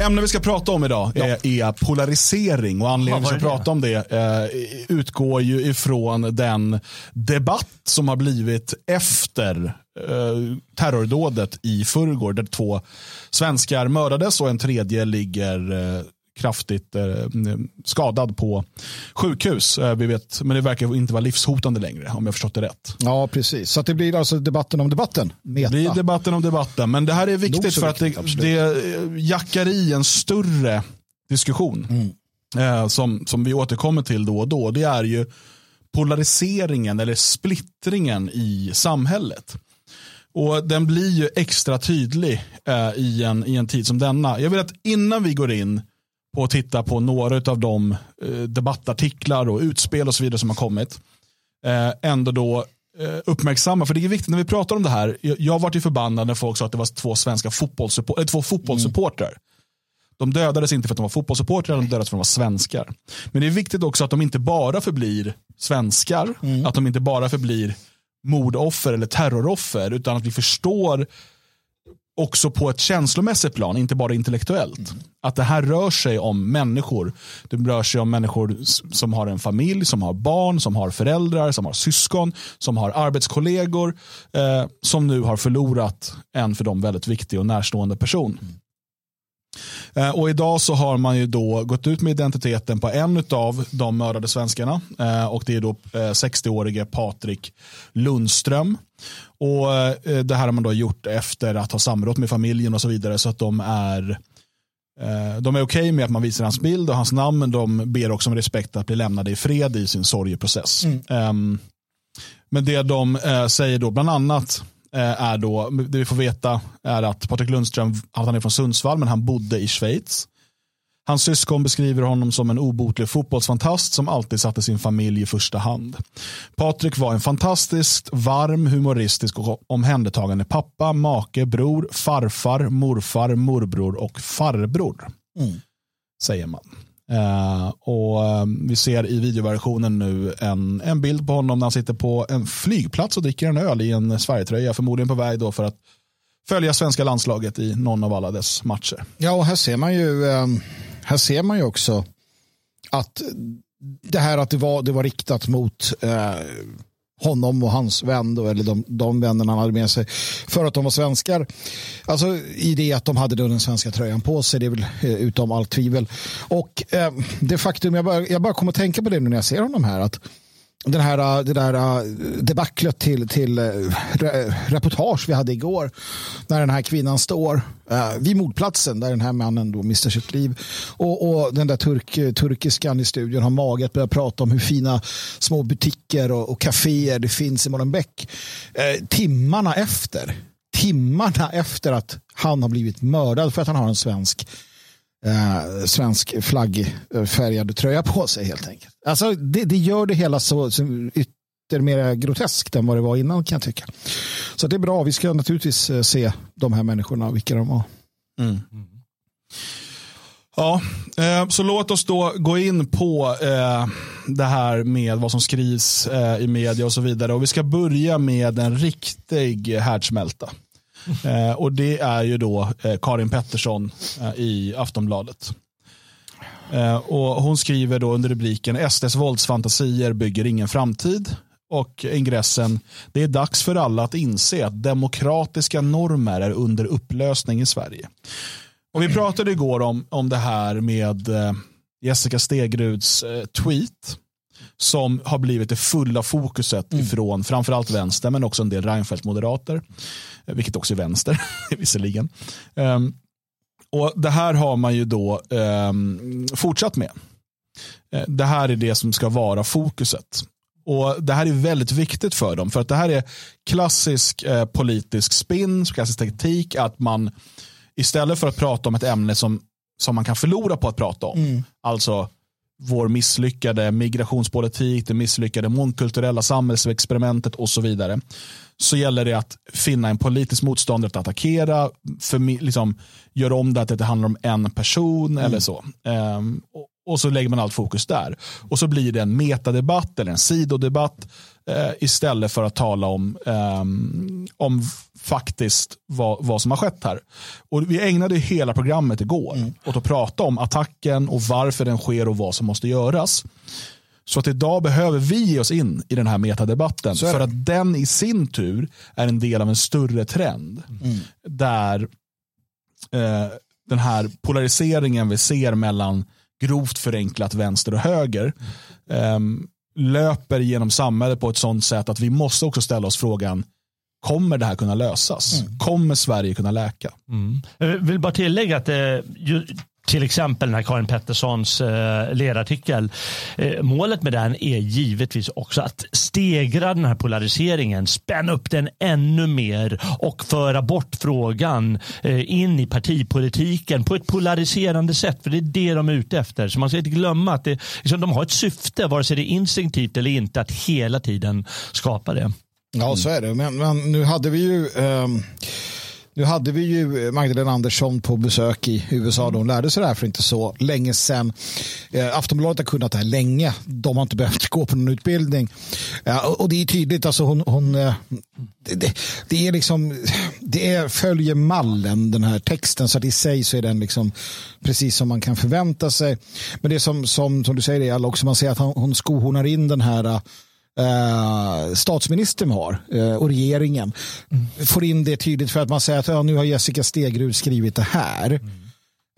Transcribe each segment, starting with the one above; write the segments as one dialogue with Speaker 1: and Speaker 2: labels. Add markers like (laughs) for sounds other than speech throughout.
Speaker 1: Ämnet vi ska prata om idag ja. är, är, polarisering och anledningen vi ska prata om det eh, utgår ju ifrån den debatt som har blivit efter eh, terrordådet i förrgår där två svenskar mördades och en tredje ligger eh, kraftigt eh, skadad på sjukhus. Eh, vi vet, men det verkar inte vara livshotande längre om jag förstått det rätt.
Speaker 2: Ja, precis. Så det blir alltså debatten om debatten.
Speaker 1: Meta. Det blir debatten om debatten. Men det här är viktigt för att det, det eh, jackar i en större diskussion mm. eh, som, som vi återkommer till då och då. Det är ju polariseringen eller splittringen i samhället. Och Den blir ju extra tydlig eh, i, en, i en tid som denna. Jag vill att innan vi går in och titta på några av de eh, debattartiklar och utspel och så vidare som har kommit. Eh, ändå då eh, uppmärksamma, för det är viktigt när vi pratar om det här. Jag, jag var ju förbannad när folk sa att det var två svenska fotbollssupportrar, två fotbollssupportrar. Mm. De dödades inte för att de var fotbollssupportrar, de dödades för att de var svenskar. Men det är viktigt också att de inte bara förblir svenskar, mm. att de inte bara förblir mordoffer eller terroroffer, utan att vi förstår också på ett känslomässigt plan, inte bara intellektuellt. Mm. Att det här rör sig om människor. Det rör sig om människor som har en familj, som har barn, som har föräldrar, som har syskon, som har arbetskollegor, eh, som nu har förlorat en för dem väldigt viktig och närstående person. Mm. Eh, och idag så har man ju då gått ut med identiteten på en av de mördade svenskarna. Eh, och det är då 60-årige eh, Patrik Lundström. Och Det här har man då gjort efter att ha samrått med familjen och så vidare så att de är de är okej okay med att man visar hans bild och hans namn, men de ber också om respekt att bli lämnade i fred i sin sorgeprocess. Mm. Ehm, men det de säger då bland annat är då, det vi får veta är att Patrik Lundström, han är från Sundsvall men han bodde i Schweiz. Hans syskon beskriver honom som en obotlig fotbollsfantast som alltid satte sin familj i första hand. Patrik var en fantastiskt varm, humoristisk och omhändertagande pappa, make, bror, farfar, morfar, morbror och farbror. Mm. Säger man. Uh, och um, Vi ser i videoversionen nu en, en bild på honom när han sitter på en flygplats och dricker en öl i en Sverigetröja. Förmodligen på väg då för att följa svenska landslaget i någon av alla dess matcher.
Speaker 2: Ja, och här ser man ju, um, här ser man ju också att det här att det var, det var riktat mot uh, honom och hans vän, då, eller de, de vännerna han hade med sig, för att de var svenskar. Alltså i det att de hade då den svenska tröjan på sig, det är väl eh, utom allt tvivel. Och eh, det faktum, jag bara, jag bara kommer att tänka på det nu när jag ser honom här, att den här, äh, det där äh, debaclet till, till äh, reportage vi hade igår. När den här kvinnan står vid mordplatsen där den här mannen då mister sitt liv. Och, och den där turk, turkiskan i studion har mage att börja prata om hur fina små butiker och, och kaféer det finns i Molenbeek. Eh, timmarna efter timmarna efter att han har blivit mördad för att han har en svensk eh, svensk flaggfärgad tröja på sig helt enkelt. Alltså, det, det gör det hela så, så mer groteskt än vad det var innan kan jag tycka. Så det är bra. Vi ska naturligtvis eh, se de här människorna, vilka de var. Mm.
Speaker 1: Ja, eh, så låt oss då gå in på eh, det här med vad som skrivs eh, i media och så vidare. Och Vi ska börja med en riktig härdsmälta. Eh, och det är ju då eh, Karin Pettersson eh, i Aftonbladet. Eh, och hon skriver då under rubriken SDs våldsfantasier bygger ingen framtid. Och ingressen, det är dags för alla att inse att demokratiska normer är under upplösning i Sverige. Och Vi pratade igår om, om det här med eh, Jessica Stegruds eh, tweet som har blivit det fulla fokuset mm. ifrån framförallt vänster men också en del Reinfeldt-moderater. Eh, vilket också är vänster (laughs) visserligen. Um, och Det här har man ju då um, fortsatt med. Eh, det här är det som ska vara fokuset. Och Det här är väldigt viktigt för dem. För att det här är klassisk eh, politisk spin, klassisk taktik. Att man istället för att prata om ett ämne som, som man kan förlora på att prata om. Mm. Alltså vår misslyckade migrationspolitik, det misslyckade mångkulturella samhällsexperimentet och så vidare. Så gäller det att finna en politisk motståndare att attackera, för, liksom, göra om det att det handlar om en person mm. eller så. Um, och, och så lägger man allt fokus där. Och så blir det en metadebatt eller en sidodebatt eh, istället för att tala om, eh, om faktiskt vad, vad som har skett här. Och vi ägnade hela programmet igår mm. åt att prata om attacken och varför den sker och vad som måste göras. Så att idag behöver vi ge oss in i den här metadebatten. För att den i sin tur är en del av en större trend. Mm. Där eh, den här polariseringen vi ser mellan grovt förenklat vänster och höger eh, löper genom samhället på ett sånt sätt att vi måste också ställa oss frågan Kommer det här kunna lösas? Mm. Kommer Sverige kunna läka?
Speaker 3: Mm. Jag vill bara tillägga att det, till exempel den här Karin Petterssons eh, ledarartikel. Eh, målet med den är givetvis också att stegra den här polariseringen, spänna upp den ännu mer och föra bort frågan eh, in i partipolitiken på ett polariserande sätt. För det är det de är ute efter. Så man ska inte glömma att det, liksom, de har ett syfte, vare sig det är instinktivt eller inte, att hela tiden skapa det.
Speaker 2: Ja, så är det. Men, men nu hade vi ju um nu hade vi ju Magdalena Andersson på besök i USA. De lärde sig det här för inte så länge sedan. Eh, Aftonbladet har kunnat det här länge. De har inte behövt gå på någon utbildning. och det är tydligt, alltså hon, hon eh, det, det, är liksom, det är, följer mallen den här texten så att i sig så är den liksom precis som man kan förvänta sig. Men det som, som, som du säger, är också man ser att hon, hon skohornar in den här eh, statsministern har eh, och regeringen mm. får in det tydligt för att man säger att ja, nu har Jessica Stegrud skrivit det här. Mm.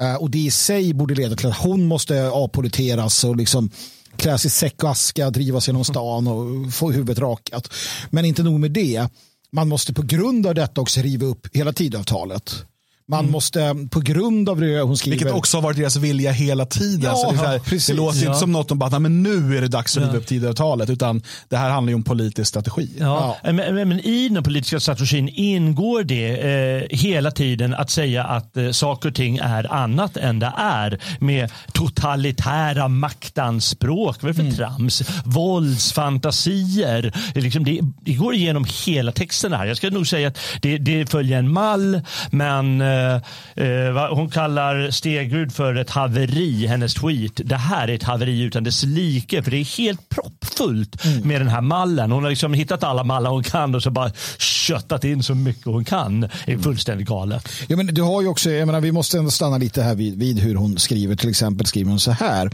Speaker 2: Eh, och det i sig borde leda till att hon måste avpoliteras och liksom kläs i säck och aska, drivas genom stan och få huvudet rakat. Men inte nog med det. Man måste på grund av detta också riva upp hela tidavtalet. Man mm. måste, på grund av det hon skriver.
Speaker 1: Vilket också har varit deras vilja hela tiden. Ja, så det, här, det låter ja. inte som något om att men nu är det dags att riva upp Tidöavtalet. Utan det här handlar ju om politisk strategi.
Speaker 3: Ja. ja. Men, men, men, i den politiska strategin ingår det eh, hela tiden att säga att eh, saker och ting är annat än det är. Med totalitära maktanspråk. Vad är det för mm. trams? Våldsfantasier. Liksom det, det, går igenom hela texten här. Jag ska nog säga att det, det följer en mall. Men eh, Eh, eh, hon kallar Stegrud för ett haveri, hennes tweet. Det här är ett haveri utan dess like, för det är helt proppfullt mm. med den här mallen. Hon har liksom hittat alla mallar hon kan och så bara köttat in så mycket hon kan. Det är mm. fullständigt galet.
Speaker 2: Ja, men du har ju också, jag menar, vi måste ändå stanna lite här vid, vid hur hon skriver. Till exempel skriver hon så här.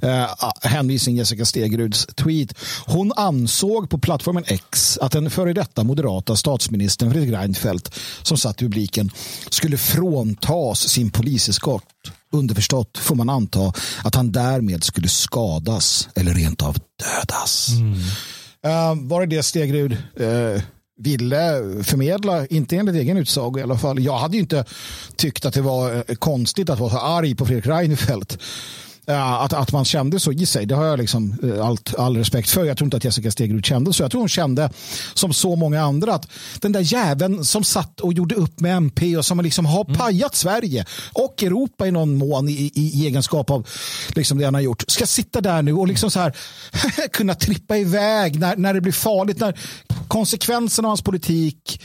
Speaker 2: Eh, hänvisning Jessica Stegruds tweet. Hon ansåg på plattformen X att den före detta moderata statsministern Fredrik Reinfeldt som satt i publiken skulle fråntas sin poliseskort. Underförstått får man anta att han därmed skulle skadas eller rent av dödas. Mm. Uh, var det det Stegrud uh, ville förmedla, inte enligt egen utsago i alla fall. Jag hade ju inte tyckt att det var eh, konstigt att vara så arg på Fredrik Reinfeldt. Att, att man kände så i sig, det har jag liksom eh, allt, all respekt för. Jag tror inte att Jessica Stegrud kände så. Jag tror hon kände, som så många andra, att den där jäveln som satt och gjorde upp med MP och som liksom har mm. pajat Sverige och Europa i någon mån i, i, i egenskap av liksom det han har gjort, ska sitta där nu och liksom så här (laughs) kunna trippa iväg när, när det blir farligt, när konsekvenserna av hans politik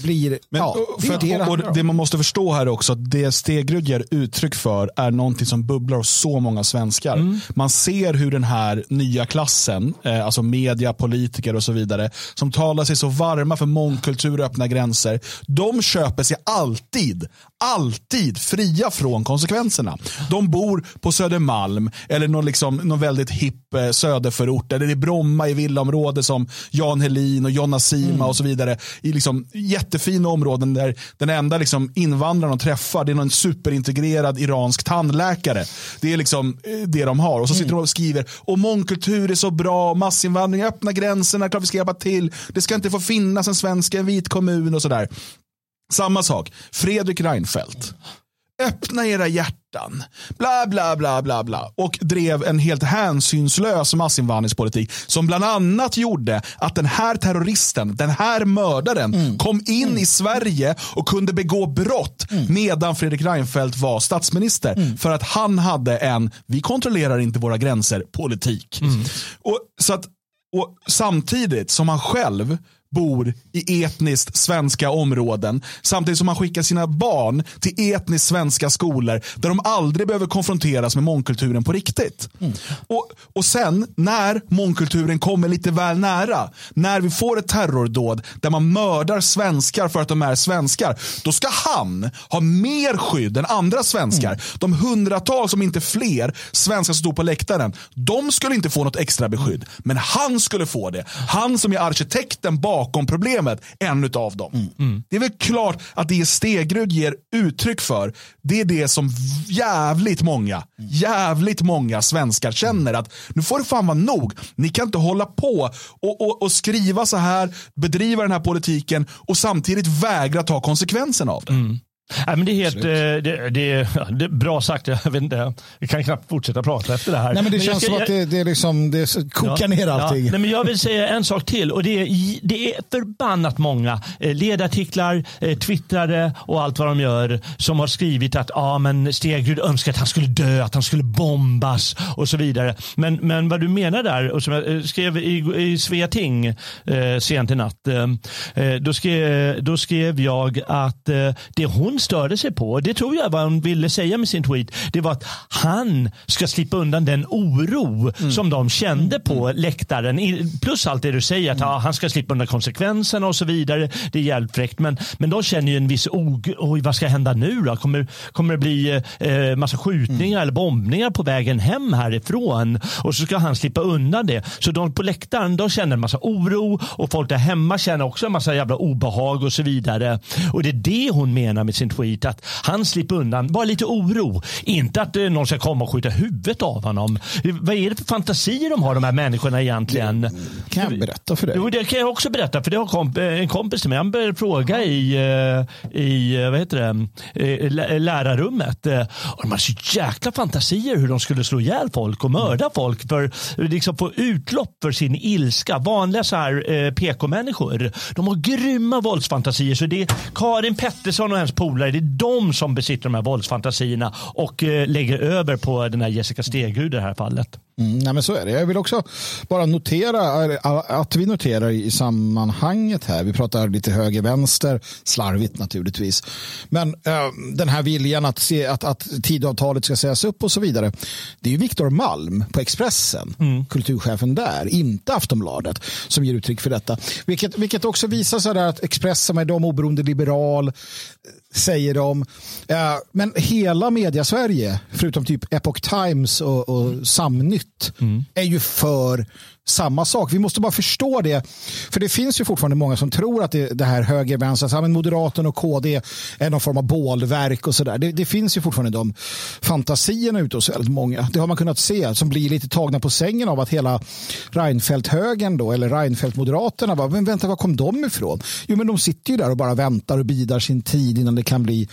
Speaker 2: blir... Men, ja,
Speaker 1: för det, att, det, det, man måste förstå här också, att det Stegrud ger uttryck för är någonting som bubblar hos så många svenskar. Mm. Man ser hur den här nya klassen, eh, alltså media, politiker och så vidare, som talar sig så varma för mångkultur och öppna gränser, de köper sig alltid, alltid fria från konsekvenserna. De bor på Södermalm eller någon, liksom, någon väldigt hipp eh, söderförort, eller i Bromma i villaområde som Jan Helin och Jonna Sima mm. och så vidare. I liksom, jättefina områden där den enda liksom invandraren de träffar det är någon superintegrerad iransk tandläkare. Det är liksom eh, det de har. Och så sitter mm. de och skriver och mångkultur är så bra, massinvandring, öppna gränserna, klart vi ska hjälpa till. Det ska inte få finnas en svensk, en vit kommun och sådär. Samma sak, Fredrik Reinfeldt öppna era hjärtan, bla bla bla bla bla och drev en helt hänsynslös massinvandringspolitik som bland annat gjorde att den här terroristen, den här mördaren mm. kom in mm. i Sverige och kunde begå brott mm. medan Fredrik Reinfeldt var statsminister mm. för att han hade en, vi kontrollerar inte våra gränser, politik. Mm. Och, så att, och samtidigt som han själv bor i etniskt svenska områden samtidigt som man skickar sina barn till etniskt svenska skolor där de aldrig behöver konfronteras med mångkulturen på riktigt. Mm. Och, och sen när mångkulturen kommer lite väl nära, när vi får ett terrordåd där man mördar svenskar för att de är svenskar, då ska han ha mer skydd än andra svenskar. Mm. De hundratals, om inte fler, svenskar som stod på läktaren, de skulle inte få något extra beskydd. Men han skulle få det. Han som är arkitekten bakom problemet, en av dem. Mm. Mm. Det är väl klart att det Stegrud ger uttryck för, det är det som jävligt många, jävligt många svenskar känner att nu får det fan vara nog. Ni kan inte hålla på och, och, och skriva så här, bedriva den här politiken och samtidigt vägra ta konsekvensen av det. Mm.
Speaker 3: Nej, men det är helt eh, det, det, det, bra sagt. Jag, vet inte, jag kan knappt fortsätta prata efter det här.
Speaker 2: Nej, men det men känns ska, som att det, det, liksom, det kokar ja, ner allting. Ja,
Speaker 3: nej, men jag vill säga en sak till. och Det är, det är förbannat många eh, ledartiklar, eh, twittrare och allt vad de gör som har skrivit att ah, men Stegrud önskar att han skulle dö, att han skulle bombas och så vidare. Men, men vad du menar där, och som jag skrev i, i Sveating eh, sent i natt, eh, då, skrev, då skrev jag att eh, det hon störde sig på, det tror jag vad hon ville säga med sin tweet, det var att han ska slippa undan den oro mm. som de kände på mm. läktaren. Plus allt det du säger, att mm. ja, han ska slippa undan konsekvenserna och så vidare. Det är jävligt fräckt. Men, men de känner ju en viss oj, vad ska hända nu då? Kommer, kommer det bli eh, massa skjutningar mm. eller bombningar på vägen hem härifrån? Och så ska han slippa undan det. Så de på läktaren de känner en massa oro och folk där hemma känner också en massa jävla obehag och så vidare. Och det är det hon menar med sin tweet att han slipper undan. Bara lite oro. Inte att någon ska komma och skjuta huvudet av honom. Vad är det för fantasier de har de här människorna egentligen? Det
Speaker 2: kan jag berätta för dig?
Speaker 3: Jo, det kan jag också berätta. För det har komp en kompis till mig. Han började fråga i, eh, i eh, vad heter det, lärarrummet. Eh, och de har så jäkla fantasier hur de skulle slå ihjäl folk och mörda folk för liksom få utlopp för sin ilska. Vanliga så här PK-människor. De har grymma våldsfantasier. Så det är Karin Pettersson och hennes polare det är de som besitter de här våldsfantasierna och eh, lägger över på den här Jessica Stegrud i det här fallet.
Speaker 2: Mm, nej men så är det. Jag vill också bara notera eh, att vi noterar i sammanhanget här. Vi pratar lite höger-vänster, slarvigt naturligtvis. Men äh, den här viljan att, se, att, att tidavtalet ska sägas upp och så vidare. Det är ju Viktor Malm på Expressen, mm. kulturchefen där, inte Aftonbladet, som ger uttryck för detta. Vilket, vilket också visar sig att Expressen är de oberoende liberal, säger de. Men hela media-Sverige, förutom typ Epoch Times och, och Samnytt, mm. är ju för samma sak. Vi måste bara förstå det. För det finns ju fortfarande många som tror att det, det här höger, vänster, alltså, Moderaterna och KD är någon form av bålverk och sådär. Det, det, finns ju fortfarande de fantasierna ute hos väldigt många. Det har man kunnat se som blir lite tagna på sängen av att hela Reinfeldt-högern då, eller Reinfeldt-moderaterna, men vänta, var kom de ifrån? Jo, men de sitter ju där och bara väntar och bidar sin tid innan det kan bli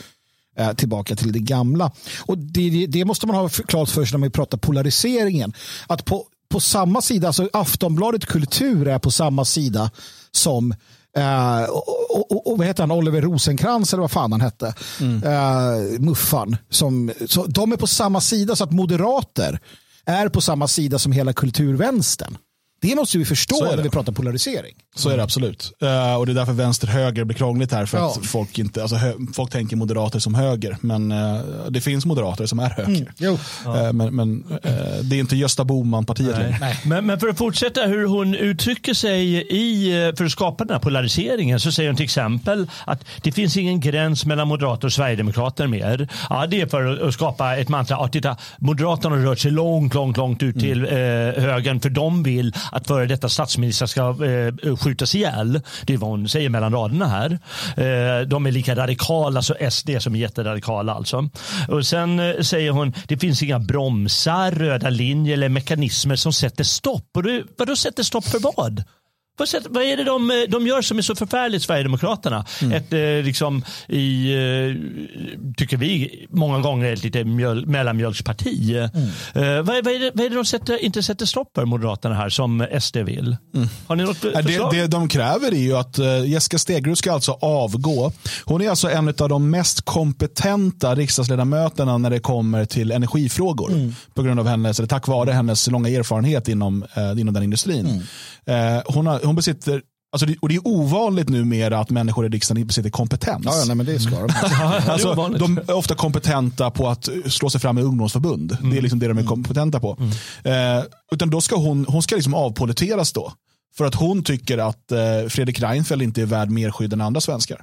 Speaker 2: eh, tillbaka till det gamla. Och det, det, måste man ha klart för sig när man pratar polariseringen. Att på på samma sida, alltså Aftonbladet Kultur är på samma sida som Uh, och, och, och, vad heter han? Oliver Rosenkrantz eller vad fan han hette. Mm. Uh, muffan. Som, så de är på samma sida så att moderater är på samma sida som hela kulturvänstern. Det måste vi förstå när vi pratar polarisering.
Speaker 1: Så är det absolut. Uh, och det är därför vänster-höger blir krångligt här. För ja. att folk, inte, alltså, folk tänker moderater som höger. Men uh, det finns moderater som är höger. Mm. Uh, men, men det är inte Gösta Bohman-partiet längre.
Speaker 3: Men, men, för att fortsätta hur hon uttrycker sig i, för att skapa den här polariseringen så säger hon till exempel att det finns ingen gräns mellan moderater och sverigedemokrater mer. Ja, det är för att skapa ett mantra. Ja, titta, Moderaterna har rört sig långt, långt, långt ut till mm. högern för de vill att före detta statsministrar ska eh, skjutas ihjäl. Det är vad hon säger mellan raderna här. Eh, de är lika radikala som SD som är jätteradikala alltså. Och sen eh, säger hon det finns inga bromsar, röda linjer eller mekanismer som sätter stopp. Och det, vadå sätter stopp för vad? Vad är det de, eh, de gör som är så förfärligt, Sverigedemokraterna? Mm. Ett, eh, liksom, i, eh, tycker vi, många gånger ett lite mjöl, mellanmjölksparti. Mm. Vad, vad, är det, vad är det de sätter, inte sätter stopp för, Moderaterna här, som SD vill? Mm. Har ni något
Speaker 1: förslag? Det, det de kräver är ju att Jessica Stegrud ska alltså avgå. Hon är alltså en av de mest kompetenta riksdagsledamöterna när det kommer till energifrågor. Mm. På grund av hennes, eller tack vare hennes långa erfarenhet inom, inom den industrin. Mm. hon har hon besitter Alltså det, och det är ovanligt numera att människor i riksdagen besitter kompetens.
Speaker 2: Ja, nej, men det ska de. (laughs)
Speaker 1: alltså, de är ofta kompetenta på att slå sig fram i ungdomsförbund. Mm. Det är liksom det de är kompetenta på. Mm. Eh, utan då ska hon, hon ska liksom avpoliteras då. För att hon tycker att eh, Fredrik Reinfeldt inte är värd mer skydd än andra svenskar.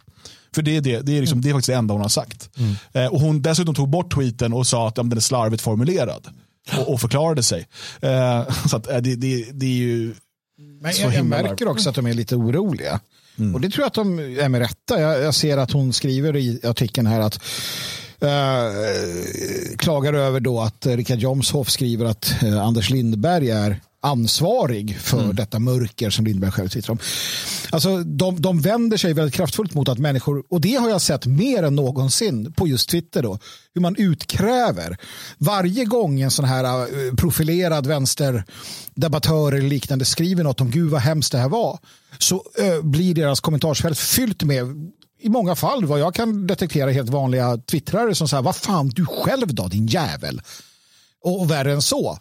Speaker 1: För det är, det, det är, liksom, det är faktiskt det enda hon har sagt. Mm. Eh, och hon dessutom tog bort tweeten och sa att ja, den är slarvigt formulerad. Och, och förklarade sig. Eh, (laughs) så att, eh, det, det, det är ju
Speaker 2: Men jag, jag märker också att de är lite oroliga. Mm. Och det tror jag att de är med rätta. Jag, jag ser att hon skriver i artikeln här att Uh, klagar över då att Richard Jomshoff skriver att uh, Anders Lindberg är ansvarig för mm. detta mörker som Lindberg själv sitter om. Alltså, de, de vänder sig väldigt kraftfullt mot att människor, och det har jag sett mer än någonsin på just Twitter, då, hur man utkräver. Varje gång en sån här eh, profilerad vänsterdebattör eller liknande skriver något om gud vad hemskt det här var, så eh, blir deras kommentarsfält fyllt med i många fall vad jag kan detektera helt vanliga twittrare som säger vad fan du själv då din jävel. Och, och värre än så.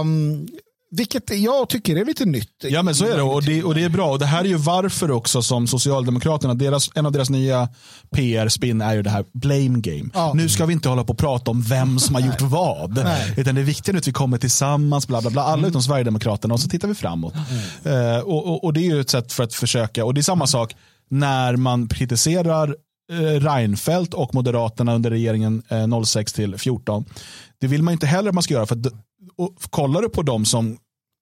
Speaker 2: Um, vilket jag tycker är lite nytt.
Speaker 1: Ja men så är det och det, och det är bra. Och det här är ju varför också som Socialdemokraterna, deras, en av deras nya PR-spinn är ju det här blame game. Ja. Nu ska vi inte hålla på och prata om vem som har gjort vad. Nej. Utan det är viktigt nu att vi kommer tillsammans, bla bla bla. Alla mm. utom Sverigedemokraterna och så tittar vi framåt. Mm. Uh, och, och, och, det är ju ett sätt för att försöka, och det är samma sak när man kritiserar uh, Reinfeldt och Moderaterna under regeringen uh, 06 till 14. Det vill man inte heller att man ska göra. för och kollar du på dem som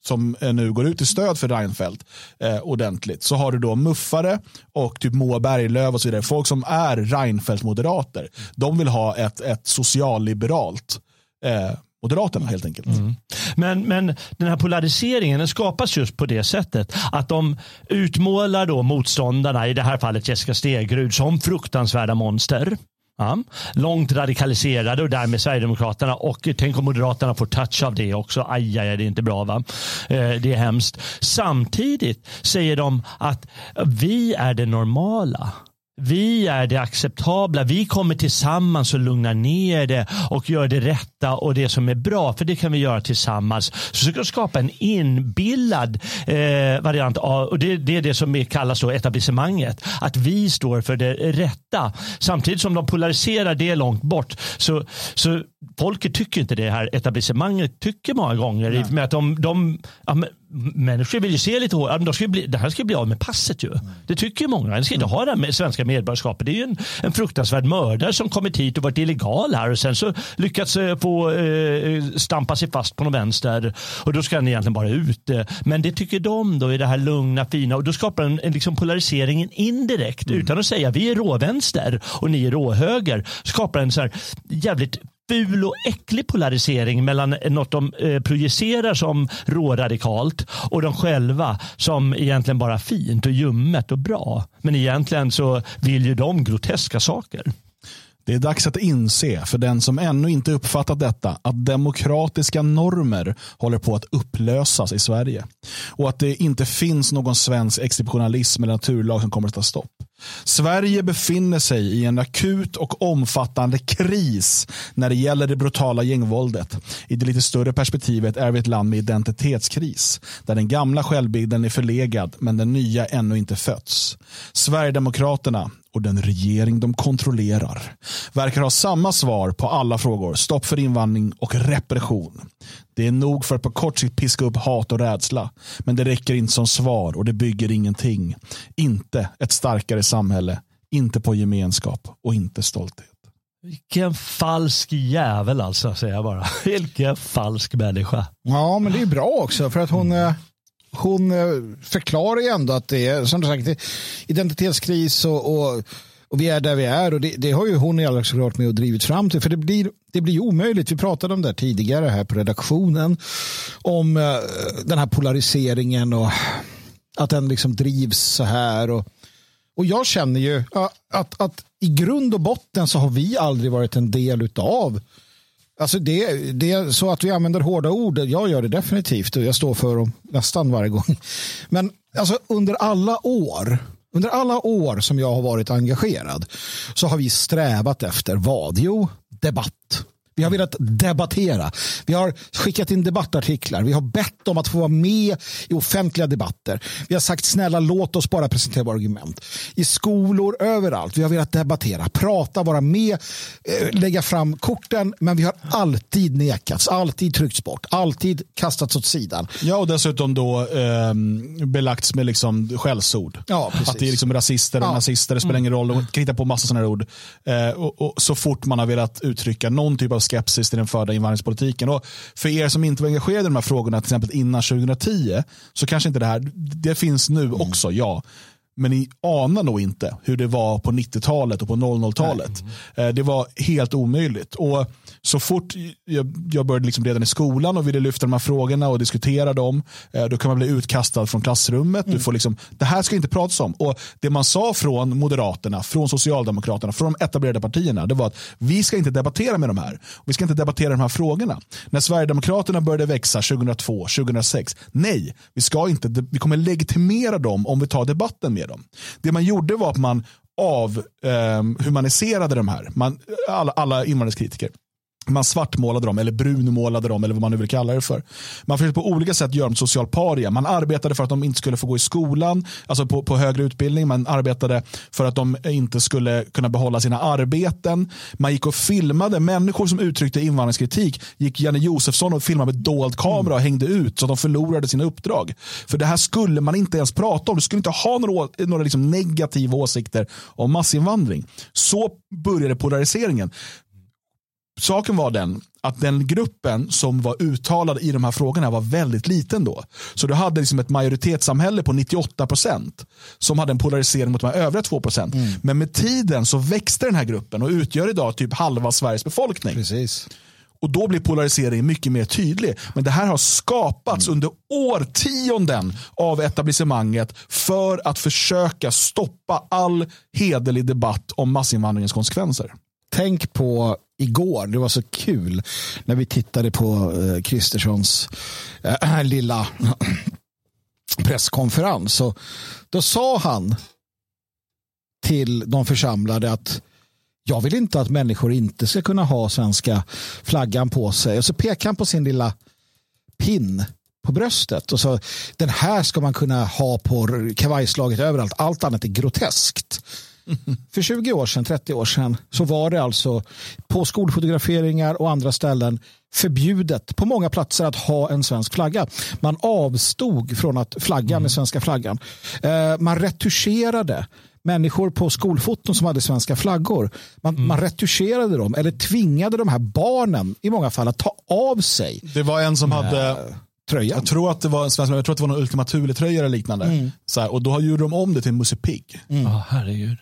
Speaker 1: som eh, nu går ut i stöd för Reinfeldt eh, ordentligt så har du då muffare och typ Moa Berglöf och så vidare. Folk som är Reinfeldt-moderater. De vill ha ett, ett socialliberalt eh, Moderaterna helt enkelt. Mm.
Speaker 3: Men, men den här polariseringen den skapas just på det sättet att de utmålar då motståndarna, i det här fallet Jessica Stegrud, som fruktansvärda monster. Ja, långt radikaliserade och därmed Sverigedemokraterna och tänk om Moderaterna får touch av det också. Aj, aj, aj, det är inte bra va? Eh, det är hemskt. Samtidigt säger de att vi är det normala. Vi är det acceptabla. Vi kommer tillsammans och lugnar ner det och gör det rätta och det som är bra. För det kan vi göra tillsammans. Så ska skapa en inbillad eh, variant av, och det, det, är det som kallas då etablissemanget. Att vi står för det rätta. Samtidigt som de polariserar det långt bort. Så, så folket tycker inte det här etablissemanget tycker många gånger. Med att de, de ja, människor vill ju se lite hårdare. De ska bli, det här ska bli av med passet ju. Mm. Det tycker ju många. De ska inte ha det med svenska medborgarskapet. Det är ju en, en fruktansvärd mördare som kommit hit och varit illegal här och sen så lyckats eh, få eh, stampa sig fast på någon vänster och då ska den egentligen bara ut. Men det tycker de då i det här lugna fina och då skapar en, en liksom polariseringen indirekt mm. utan att säga vi är råvänster och ni är råhöger. Skapar en så här jävligt ful och äcklig polarisering mellan något de eh, projicerar som råradikalt och de själva som egentligen bara fint och ljummet och bra. Men egentligen så vill ju de groteska saker.
Speaker 1: Det är dags att inse, för den som ännu inte uppfattat detta, att demokratiska normer håller på att upplösas i Sverige. Och att det inte finns någon svensk exceptionalism eller naturlag som kommer att ta stopp. Sverige befinner sig i en akut och omfattande kris när det gäller det brutala gängvåldet. I det lite större perspektivet är vi ett land med identitetskris, där den gamla självbilden är förlegad men den nya ännu inte fötts. Sverigedemokraterna och den regering de kontrollerar verkar ha samma svar på alla frågor. Stopp för invandring och repression. Det är nog för att på kort sikt piska upp hat och rädsla. Men det räcker inte som svar och det bygger ingenting. Inte ett starkare samhälle, inte på gemenskap och inte stolthet.
Speaker 3: Vilken falsk jävel alltså, säger jag bara. Vilken falsk människa.
Speaker 2: Ja, men det är bra också för att hon, mm hon eh, förklarar ju ändå att det är som du sagt, identitetskris och, och och vi är där vi är och det, det har ju hon i allra klart med och drivit fram till. För det blir, det blir omöjligt. Vi pratade om det tidigare här på redaktionen. Om uh, den här polariseringen och att den liksom drivs så här. Och, och jag känner ju uh, att, att i grund och botten så har vi aldrig varit en del utav Alltså det, det är så att vi använder hårda ord. Jag gör det definitivt och jag står för dem nästan varje gång. Men alltså under alla år under alla år som jag har varit engagerad så har vi strävat efter vad? Jo, debatt. Vi har velat debattera. Vi har skickat in debattartiklar. Vi har bett om att få vara med i offentliga debatter. Vi har sagt snälla låt oss bara presentera våra argument. I skolor, överallt. Vi har velat debattera, prata, vara med, eh, lägga fram korten. Men vi har alltid nekats, alltid tryckts bort, alltid kastats åt sidan.
Speaker 1: Ja, och dessutom då eh, belagts med liksom skällsord.
Speaker 2: Ja, precis.
Speaker 1: att det är liksom rasister och
Speaker 2: Ja.
Speaker 1: nazister, det spelar ingen roll. De kan hitta på massa sådana ord. Eh, och, och så fort man har velat uttrycka någon typ av skepsis till den förda invandringspolitiken. Och för er som inte var engagerade i de här frågorna, till exempel innan 2010, så kanske inte det här, det finns nu också, ja. Men ni anar nog inte hur det var på 90-talet och på 00-talet. Eh, Det var helt omöjligt. Och så fort jag, började liksom redan i skolan och ville lyfta de här frågorna och diskutera dem, eh, då kan man bli utkastad från klassrummet. Du får liksom, det här ska inte pratas om. Och Det man sa från Moderaterna, från Socialdemokraterna, från de etablerade partierna, det var att vi ska inte debattera med de här. Vi ska inte debattera de här frågorna. När Sverigedemokraterna började växa 2002, 2006, nej, vi, ska inte, vi kommer legitimera dem om vi tar debatten med dem. Det man gjorde var att man avhumaniserade ehm, de här, man, alla, alla invandringskritiker. Man svartmålade dem eller brunmålade dem eller vad man nu vill kalla det för. Man försökte på olika sätt göra dem social paria. Man arbetade för att de inte skulle få gå i skolan, alltså på, på högre utbildning. Man arbetade för att de inte skulle kunna behålla sina arbeten. Man gick och filmade människor som uttryckte invandringskritik. Gick Janne Josefsson och filmade med dold kamera och hängde ut så att de förlorade sina uppdrag. För det här skulle man inte ens prata om. Du skulle inte ha några, några liksom negativa åsikter om massinvandring. Så började polariseringen. Saken var den att den gruppen som var uttalad i de här frågorna var väldigt liten då. Så du hade liksom ett majoritetssamhälle på 98 procent som hade en polarisering mot de här övriga 2 procent. Men med tiden så växte den här gruppen och utgör idag typ halva Sveriges befolkning.
Speaker 2: Precis.
Speaker 1: Och då blir polariseringen mycket mer tydlig. Men det här har skapats under årtionden av etablissemanget för att försöka stoppa all hederlig debatt om massinvandringens konsekvenser.
Speaker 2: Tänk på igår, det var så kul när vi tittade på eh, Kristerssons eh, (clears throat) lilla (clears throat) presskonferens. Och då sa han till de församlade att jag vill inte att människor inte ska kunna ha svenska flaggan på sig. Och så pekade han på sin lilla pin på bröstet och sa den här ska man kunna ha på kavajslaget överallt. Allt annat är groteskt. För 20 år sedan, 30 år sedan så var det alltså på skolfotograferingar och andra ställen förbjudet på många platser att ha en svensk flagga. Man avstod från att flagga med svenska flaggan. Eh, Man retuscherade människor på skolfoton som hade svenska flaggor. Man, man retuscherade dem eller tvingade de här barnen i många fall att ta av sig
Speaker 1: Det var en som hade
Speaker 2: tröjan.
Speaker 1: Jag tror att det var en svensk, jag tror att det var någon Ultima Thule-tröja eller liknande. Så här, och då gjorde de om det till Musse Pigg.
Speaker 3: Ja, herregud.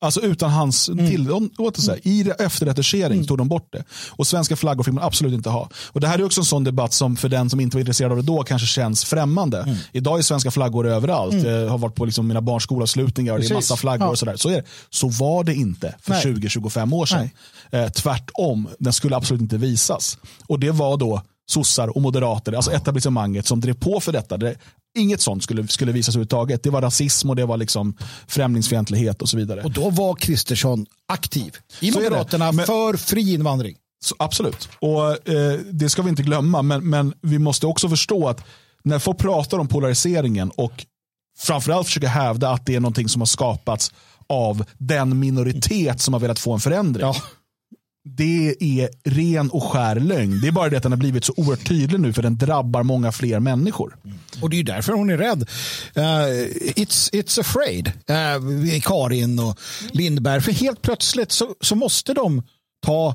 Speaker 1: Alltså utan hans tillåtelse. I det, efterretuschering tog de bort det. Och svenska flaggor fick man absolut inte ha. Och Det här är också en sån debatt som för den som inte var intresserad av det då kanske känns främmande. Idag är svenska flaggor överallt. Jag har varit på liksom mina barns skolavslutningar och det är
Speaker 2: Precis.
Speaker 1: massa flaggor
Speaker 2: Ja.
Speaker 1: och sådär. Så, är det. så var det inte för
Speaker 2: Nej.
Speaker 1: 20-25 år sedan. Eh, tvärtom, den skulle absolut inte visas. Och det var då sossar och moderater, alltså etablissemanget som drev på för detta. Det, inget sånt skulle, skulle visas överhuvudtaget. Det var rasism och det var liksom främlingsfientlighet och så vidare.
Speaker 2: Och då var Kristersson aktiv i
Speaker 1: Så.
Speaker 2: Moderaterna
Speaker 1: Men-
Speaker 2: för fri invandring.
Speaker 1: Så, absolut. Och eh, Det ska vi inte glömma, men, men vi måste också förstå att när folk pratar om polariseringen och framförallt försöker hävda att det är någonting som har skapats av den minoritet som har velat få en förändring.
Speaker 2: Ja.
Speaker 1: Det är ren och skär lögn. Det är bara det att den har blivit så oerhört tydlig nu för den drabbar många fler människor. Mm.
Speaker 2: Och det är ju därför hon är rädd. Uh, it's, it's afraid. Uh, Karin och Lindberg. För helt plötsligt så, så måste de ta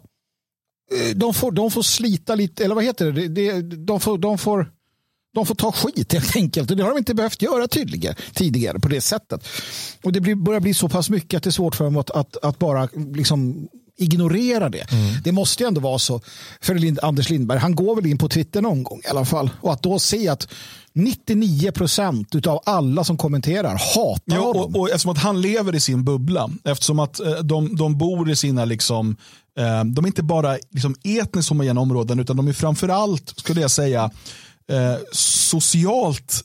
Speaker 2: Uh, de får, de får slita lite, eller vad heter det? De, de, får, de, får, de får ta skit helt enkelt. Och det har de inte behövt göra tydligare, tidigare på det sättet. Och det blir, börjar bli så pass mycket att det är svårt för dem att, att, att bara liksom ignorera det. Det måste ju ändå vara så för Lind, Anders Lindberg. Han går väl in på Twitter någon gång i alla fall. Och att då se att 99 procent av alla som kommenterar hatar
Speaker 1: Ja,
Speaker 2: honom.
Speaker 1: och, och eftersom att han lever i sin bubbla, eftersom att eh, de, de bor i sina, liksom, eh, de är inte bara liksom, etniskt homogena områden, utan de är framförallt, skulle jag säga, eh, socialt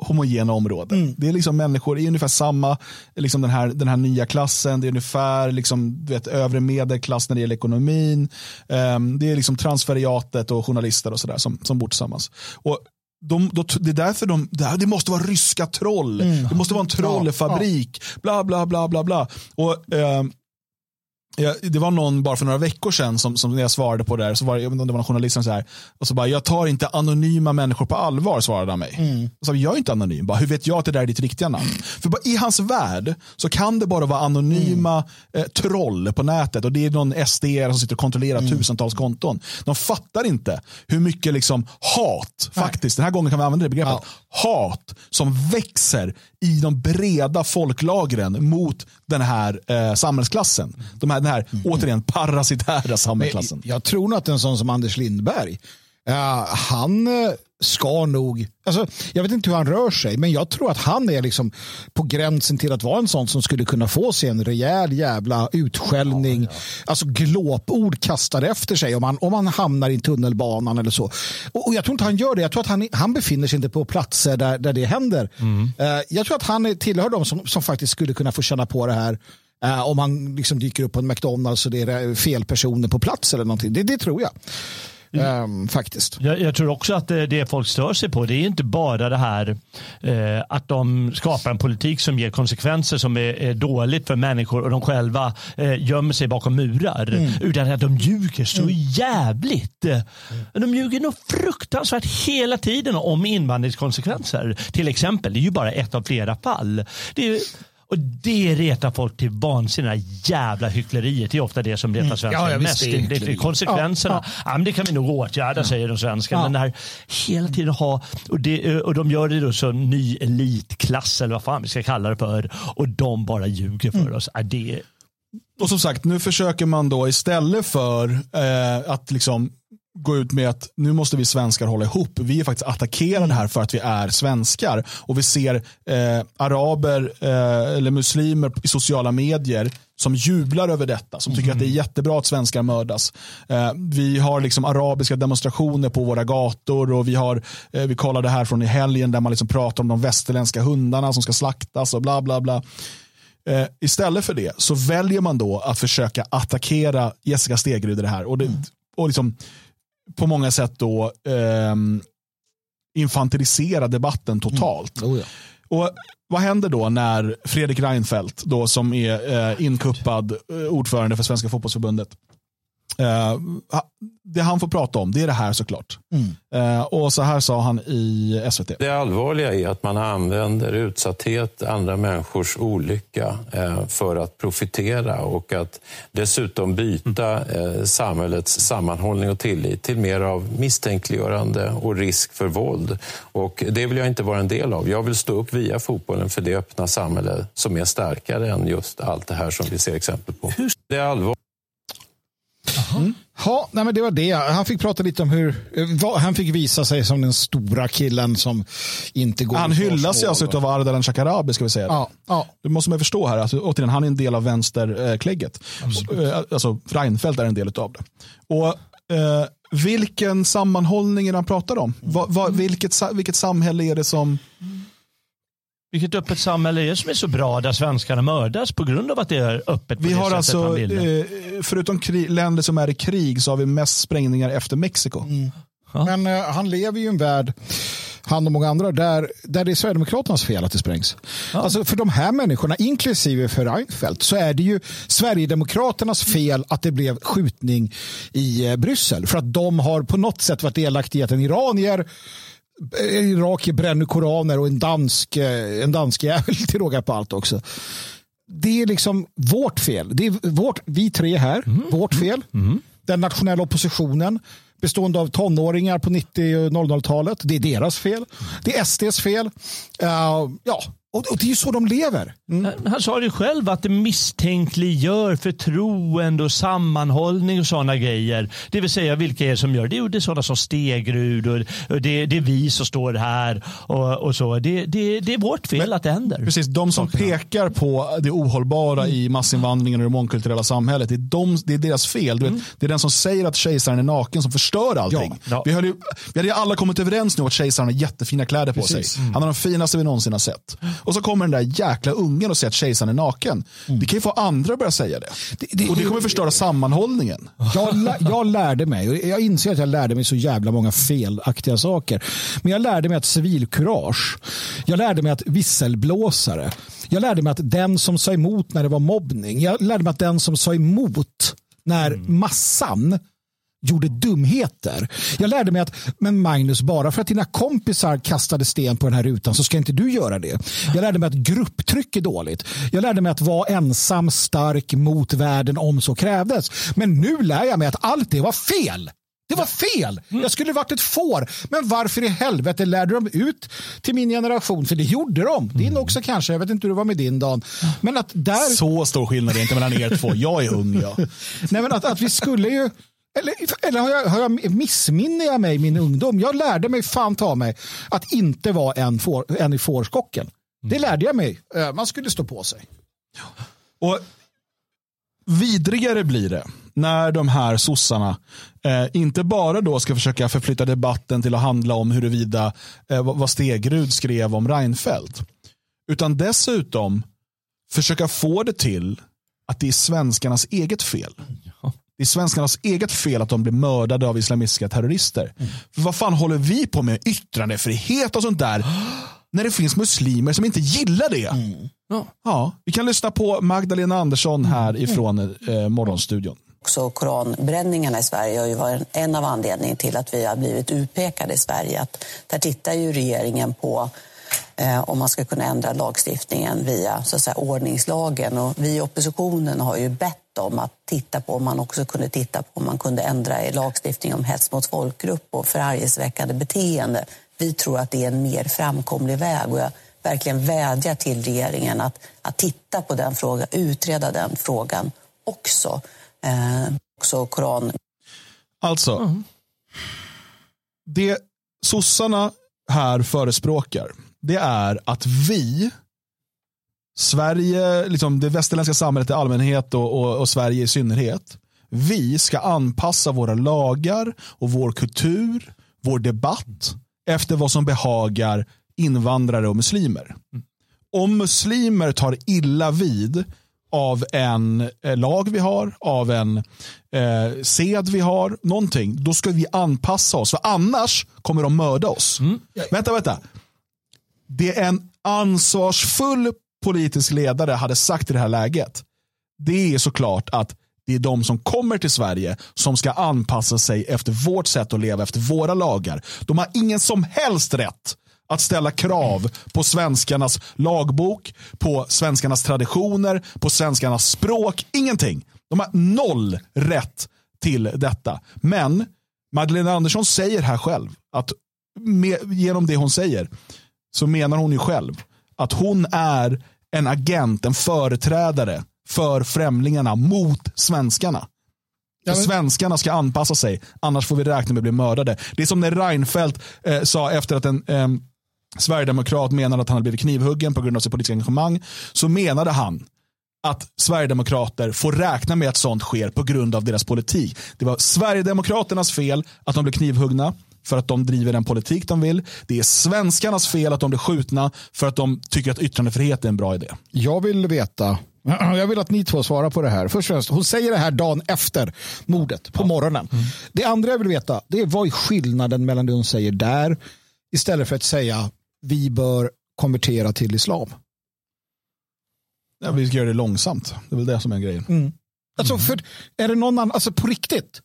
Speaker 1: homogena områden. Mm. Det är liksom människor i ungefär samma, liksom den, här, den här nya klassen, det är ungefär liksom, du vet, övre medelklass när det gäller ekonomin. Um, det är liksom transferiatet och journalister och sådär som, som bor tillsammans. Och de, de, det är därför de, det måste vara ryska troll. Mm. Det måste vara en trollfabrik. Ja, ja. Bla bla bla bla bla. Och, eh, Ja, det var någon bara för några veckor sedan som, som jag svarade på det där, så var det, det var någon journalist som så här, och så bara, jag tar inte anonyma människor på allvar, svarade han mig. Mm. Så jag är inte anonym, bara, hur vet jag att det där är ditt riktiga namn? För bara, i hans värld så kan det bara vara anonyma mm. eh, troll på nätet och det är någon SD som sitter och kontrollerar mm. tusentals konton. De fattar inte hur mycket liksom hat, Nej. faktiskt, den här gången kan vi använda det begreppet, ja. hat som växer i de breda folklagren mot den här eh, samhällsklassen. De här, den här, mm. återigen, parasitära samhällsklassen.
Speaker 2: Jag tror nog att en sån som Anders Lindberg, uh, han uh, ska nog, alltså, jag vet inte hur han rör sig, men jag tror att han är liksom på gränsen till att vara en sån som skulle kunna få sig en rejäl jävla utskällning, ja, ja. alltså glåpord kastade efter sig om man, om man hamnar i tunnelbanan eller så. Och, och, jag tror inte han gör det, jag tror att han, han befinner sig inte på platser där, där det händer. Mm. Uh, jag tror att han tillhör de som, som faktiskt skulle kunna få känna på det här Uh, om han liksom dyker upp på en McDonalds och det är fel personer på plats eller någonting. Det, det tror jag. Um, faktiskt.
Speaker 3: Jag, jag, tror också att det, det folk stör sig på det är inte bara det här eh, att de skapar en politik som ger konsekvenser som är, är dåligt för människor och de själva eh, gömmer sig bakom murar. Mm. Utan att de ljuger så mm. jävligt. Mm. De ljuger nog fruktansvärt hela tiden om invandringskonsekvenser. Till exempel, det är ju bara ett av flera fall. Det är, och det retar folk till vansinne. Jävla hyckleriet. Det är ofta det som retar mm. svenskar ja, mest. Det, det, det, konsekvenserna. Ja, ja. ja, men det kan vi nog åtgärda, säger de svenska. Men det här hela tiden ha, och, det, och de gör det då som ny elitklass eller vad fan vi ska kalla det för. Och de bara ljuger för mm. oss. det
Speaker 1: och som sagt, nu försöker man då istället för eh, att liksom gå ut med att nu måste vi svenskar hålla ihop. Vi är faktiskt attackerade här för att vi är svenskar. Och vi ser eh, araber eh, eller muslimer i sociala medier som jublar över detta, som tycker mm. att det är mm. jättebra att svenskar mördas. Eh, vi har liksom arabiska demonstrationer på våra gator och vi, har, eh, vi kollade här från i helgen där man liksom pratar om de västerländska hundarna som ska slaktas och bla bla bla. Eh, istället för det så väljer man då att försöka attackera Jessica Stegrud i det här. Och, det, mm. och liksom, på många sätt då eh, infantilisera debatten totalt. Mm. Oh ja. Och vad händer då när Fredrik Reinfeldt, då, som är eh, inkuppad eh, ordförande för Svenska fotbollsförbundet, det han får prata om det är det här såklart. Mm. Eh, och så här sa han i SVT.
Speaker 4: Det allvarliga är att man använder utsatthet, andra människors olycka eh, för att profitera och att dessutom byta mm. eh, samhällets sammanhållning och tillit till mer av misstänkliggörande och risk för våld. Och det vill jag inte vara en del av. Jag vill stå upp via fotbollen för det öppna samhälle som är starkare än just allt det här som vi ser exempel på. Det är allvarligt.
Speaker 2: Mm. Ja, nej men det var det. Han fick prata lite om hur han fick visa sig som den stora killen som inte går
Speaker 1: Han hyllas ju alltså av Ardalan Shekarabi ska vi säga. Ja, ja. Det måste man förstå här. Alltså, återigen, han är en del av vänsterklägget. Mm. Alltså, Reinfeldt är en del av det. Och eh, vilken sammanhållning är det han pratar om? Va, va, vilket, vilket samhälle är det som
Speaker 3: vilket öppet samhälle är det som är så bra där svenskarna mördas på grund av att det är öppet?
Speaker 1: vi har alltså, eh, förutom länder som är i krig så har vi mest sprängningar efter Mexiko. Mm.
Speaker 2: Men uh, han lever ju i en värld, han och många andra, där, där det är Sverigedemokraternas fel att det sprängs. Ja. Alltså för de här människorna, inklusive för Reinfeldt, så är det ju Sverigedemokraternas fel att det blev skjutning i uh, Bryssel. För att de har på något sätt varit delaktiga i att en iranier irakier bränner koraner och en dansk, eh, en dansk jävel (laughs) till råga på allt också. Det är liksom vårt fel. Det är vårt, vi tre här, mm. vårt fel. Mm. Den nationella oppositionen bestående av tonåringar på 90 och 00-talet. Det är deras fel. Det är SDs fel. Uh, ja, Och, och det är ju så de lever.
Speaker 3: Mm. Han sa det själv att det misstänkliggör förtroende och sammanhållning och sådana grejer. Det vill säga vilka är det som gör det? Jo, det är sådana som Stegrud och det, det är vi som står här och, och så. Det, det, det är vårt fel Men, att det händer.
Speaker 1: Precis, de som Sakerna. pekar på det ohållbara i massinvandringen och det mångkulturella samhället, det är, de, det är deras fel. Vet, mm. Det är den som säger att kejsaren är naken som förstör allting. Ja. Ja. Vi, hade, vi hade alla kommit överens nu att kejsaren har jättefina kläder på Precis. sig. Mm. Han har de finaste vi någonsin har sett. Och så kommer den där jäkla ungen och säger att kejsaren är naken. Mm. Det kan ju få andra att börja säga det. det, det och det kommer förstöra sammanhållningen.
Speaker 2: Jag, jag lärde mig, och jag inser att jag lärde mig så jävla många felaktiga saker. Men jag lärde mig att civilkurage, jag lärde mig att visselblåsare, jag lärde mig att den som sa emot när det var mobbning, jag lärde mig att den som sa emot när mm. massan gjorde dumheter. Jag lärde mig att, men Magnus, bara för att dina kompisar kastade sten på den här rutan så ska inte du göra det. Jag lärde mig att grupptryck är dåligt. Jag lärde mig att vara ensam stark mot världen om så krävdes. Men nu lär jag mig att allt det var fel. Det var fel! Jag skulle varit ett får. Men varför i helvete lärde de ut till min generation? För det gjorde de. Din också kanske. Jag vet inte hur det var med din Dan. Men att där...
Speaker 1: Så stor skillnad är inte mellan er två. Jag är ung ja.
Speaker 2: Nej, men att, att vi skulle ju eller, eller har, jag, har jag missminner jag mig min ungdom? Jag lärde mig fan ta mig att inte vara en, får, en i fårskocken. Det mm. lärde jag mig. Eh, man skulle stå på sig.
Speaker 1: Och Vidrigare blir det när de här sossarna eh, inte bara då ska försöka förflytta debatten till att handla om huruvida eh, vad Stegrud skrev om Reinfeldt. Utan dessutom försöka få det till att det är svenskarnas eget fel. Det är svenskarnas eget fel att de blir mördade av islamistiska terrorister. Mm. För vad fan håller vi på med yttrandefrihet och sånt där när det finns muslimer som inte gillar det? Mm. Ja. ja. Vi kan lyssna på Magdalena Andersson här mm. ifrån eh, Morgonstudion.
Speaker 5: Också koranbränningarna i Sverige har ju varit en av anledningarna till att vi har blivit utpekade i Sverige. Att där tittar ju regeringen på eh, om man ska kunna ändra lagstiftningen via så att säga, ordningslagen. Och vi i oppositionen har ju bett om att titta på om man också kunde titta på om man kunde ändra i lagstiftningen om hets mot folkgrupp och förargelseväckande beteende. Vi tror att det är en mer framkomlig väg och jag verkligen vädjar till regeringen att, att titta på den frågan, utreda den frågan också. Eh, också koran.
Speaker 1: Alltså, mm. det sossarna här förespråkar det är att vi Sverige, liksom det västerländska samhället i allmänhet och, och, och, Sverige i synnerhet. Vi ska anpassa våra lagar och vår kultur, vår debatt efter vad som behagar invandrare och muslimer. Om muslimer tar illa vid av en eh, lag vi har, av en eh, sed vi har, någonting, då ska vi anpassa oss. För annars kommer de mörda oss. Mm. Vänta, vänta. Det är en ansvarsfull politisk ledare hade sagt i det här läget, det är såklart att det är de som kommer till Sverige som ska anpassa sig efter vårt sätt att leva, efter våra lagar. De har ingen som helst rätt att ställa krav på svenskarnas lagbok, på svenskarnas traditioner, på svenskarnas språk. Ingenting. De har noll rätt till detta. Men Magdalena Andersson säger här själv att med, genom det hon säger så menar hon ju själv att hon är en agent, en företrädare för främlingarna mot svenskarna. Ja, men... Svenskarna ska anpassa sig, annars får vi räkna med att bli mördade. Det är som när Reinfeldt eh, sa efter att en eh, sverigedemokrat menade att han hade blivit knivhuggen på grund av sitt politiska engagemang. Så menade han att Sverigedemokrater får räkna med att sånt sker på grund av deras politik. Det var Sverigedemokraternas fel att de blev knivhuggna för att de driver den politik de vill. Det är svenskarnas fel att de blir skjutna för att de tycker att yttrandefrihet är en bra idé.
Speaker 2: Jag vill veta (clears throat) jag vill att ni två svarar på det här. Först och främst, hon säger det här dagen efter mordet på ja. morgonen. Mm. Det andra jag vill veta det är vad är skillnaden mellan det hon säger där istället för att säga vi bör konvertera till islam.
Speaker 1: Ja, vi ska göra det långsamt. Det är väl det som är grejen. Mm.
Speaker 2: Alltså, för, är det någon annan, alltså på riktigt,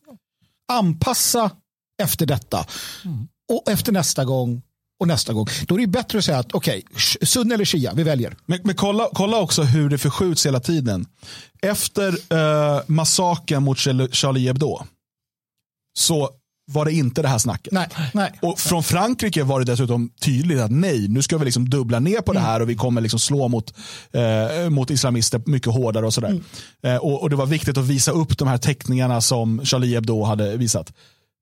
Speaker 2: anpassa efter detta. Mm. Och efter nästa gång och nästa gång. Då är det bättre att säga att okej, okay, sunn eller shia, vi väljer.
Speaker 1: Men, men, kolla, kolla också hur det förskjuts hela tiden. Efter uh, massakern mot Charlie Hebdo så var det inte det här snacket.
Speaker 2: Nej, nej.
Speaker 1: Och från Frankrike var det dessutom tydligt att nej, nu ska vi liksom dubbla ner på det här och vi kommer liksom slå mot, eh, mot islamister mycket hårdare och sådär. Mm. Eh, och, och, det var viktigt att visa upp de här teckningarna som Charlie Hebdo hade visat.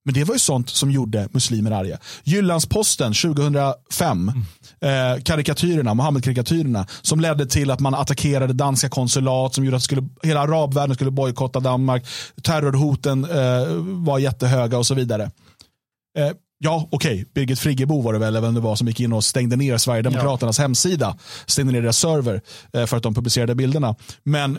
Speaker 1: Men det var ju sånt som gjorde muslimer arga. Jyllandsposten 2005, mm. eh, karikatyrerna, Mohammed-karikatyrerna, som ledde till att man attackerade danska konsulat, som gjorde att skulle, hela arabvärlden skulle bojkotta Danmark. Terrorhoten eh, var jättehöga och så vidare. Eh, ja, okej, okay. Birgit Friggebo var det väl, vem det var som gick in och stängde ner Sverigedemokraternas ja. hemsida, stängde ner deras server eh, för att de publicerade bilderna. Men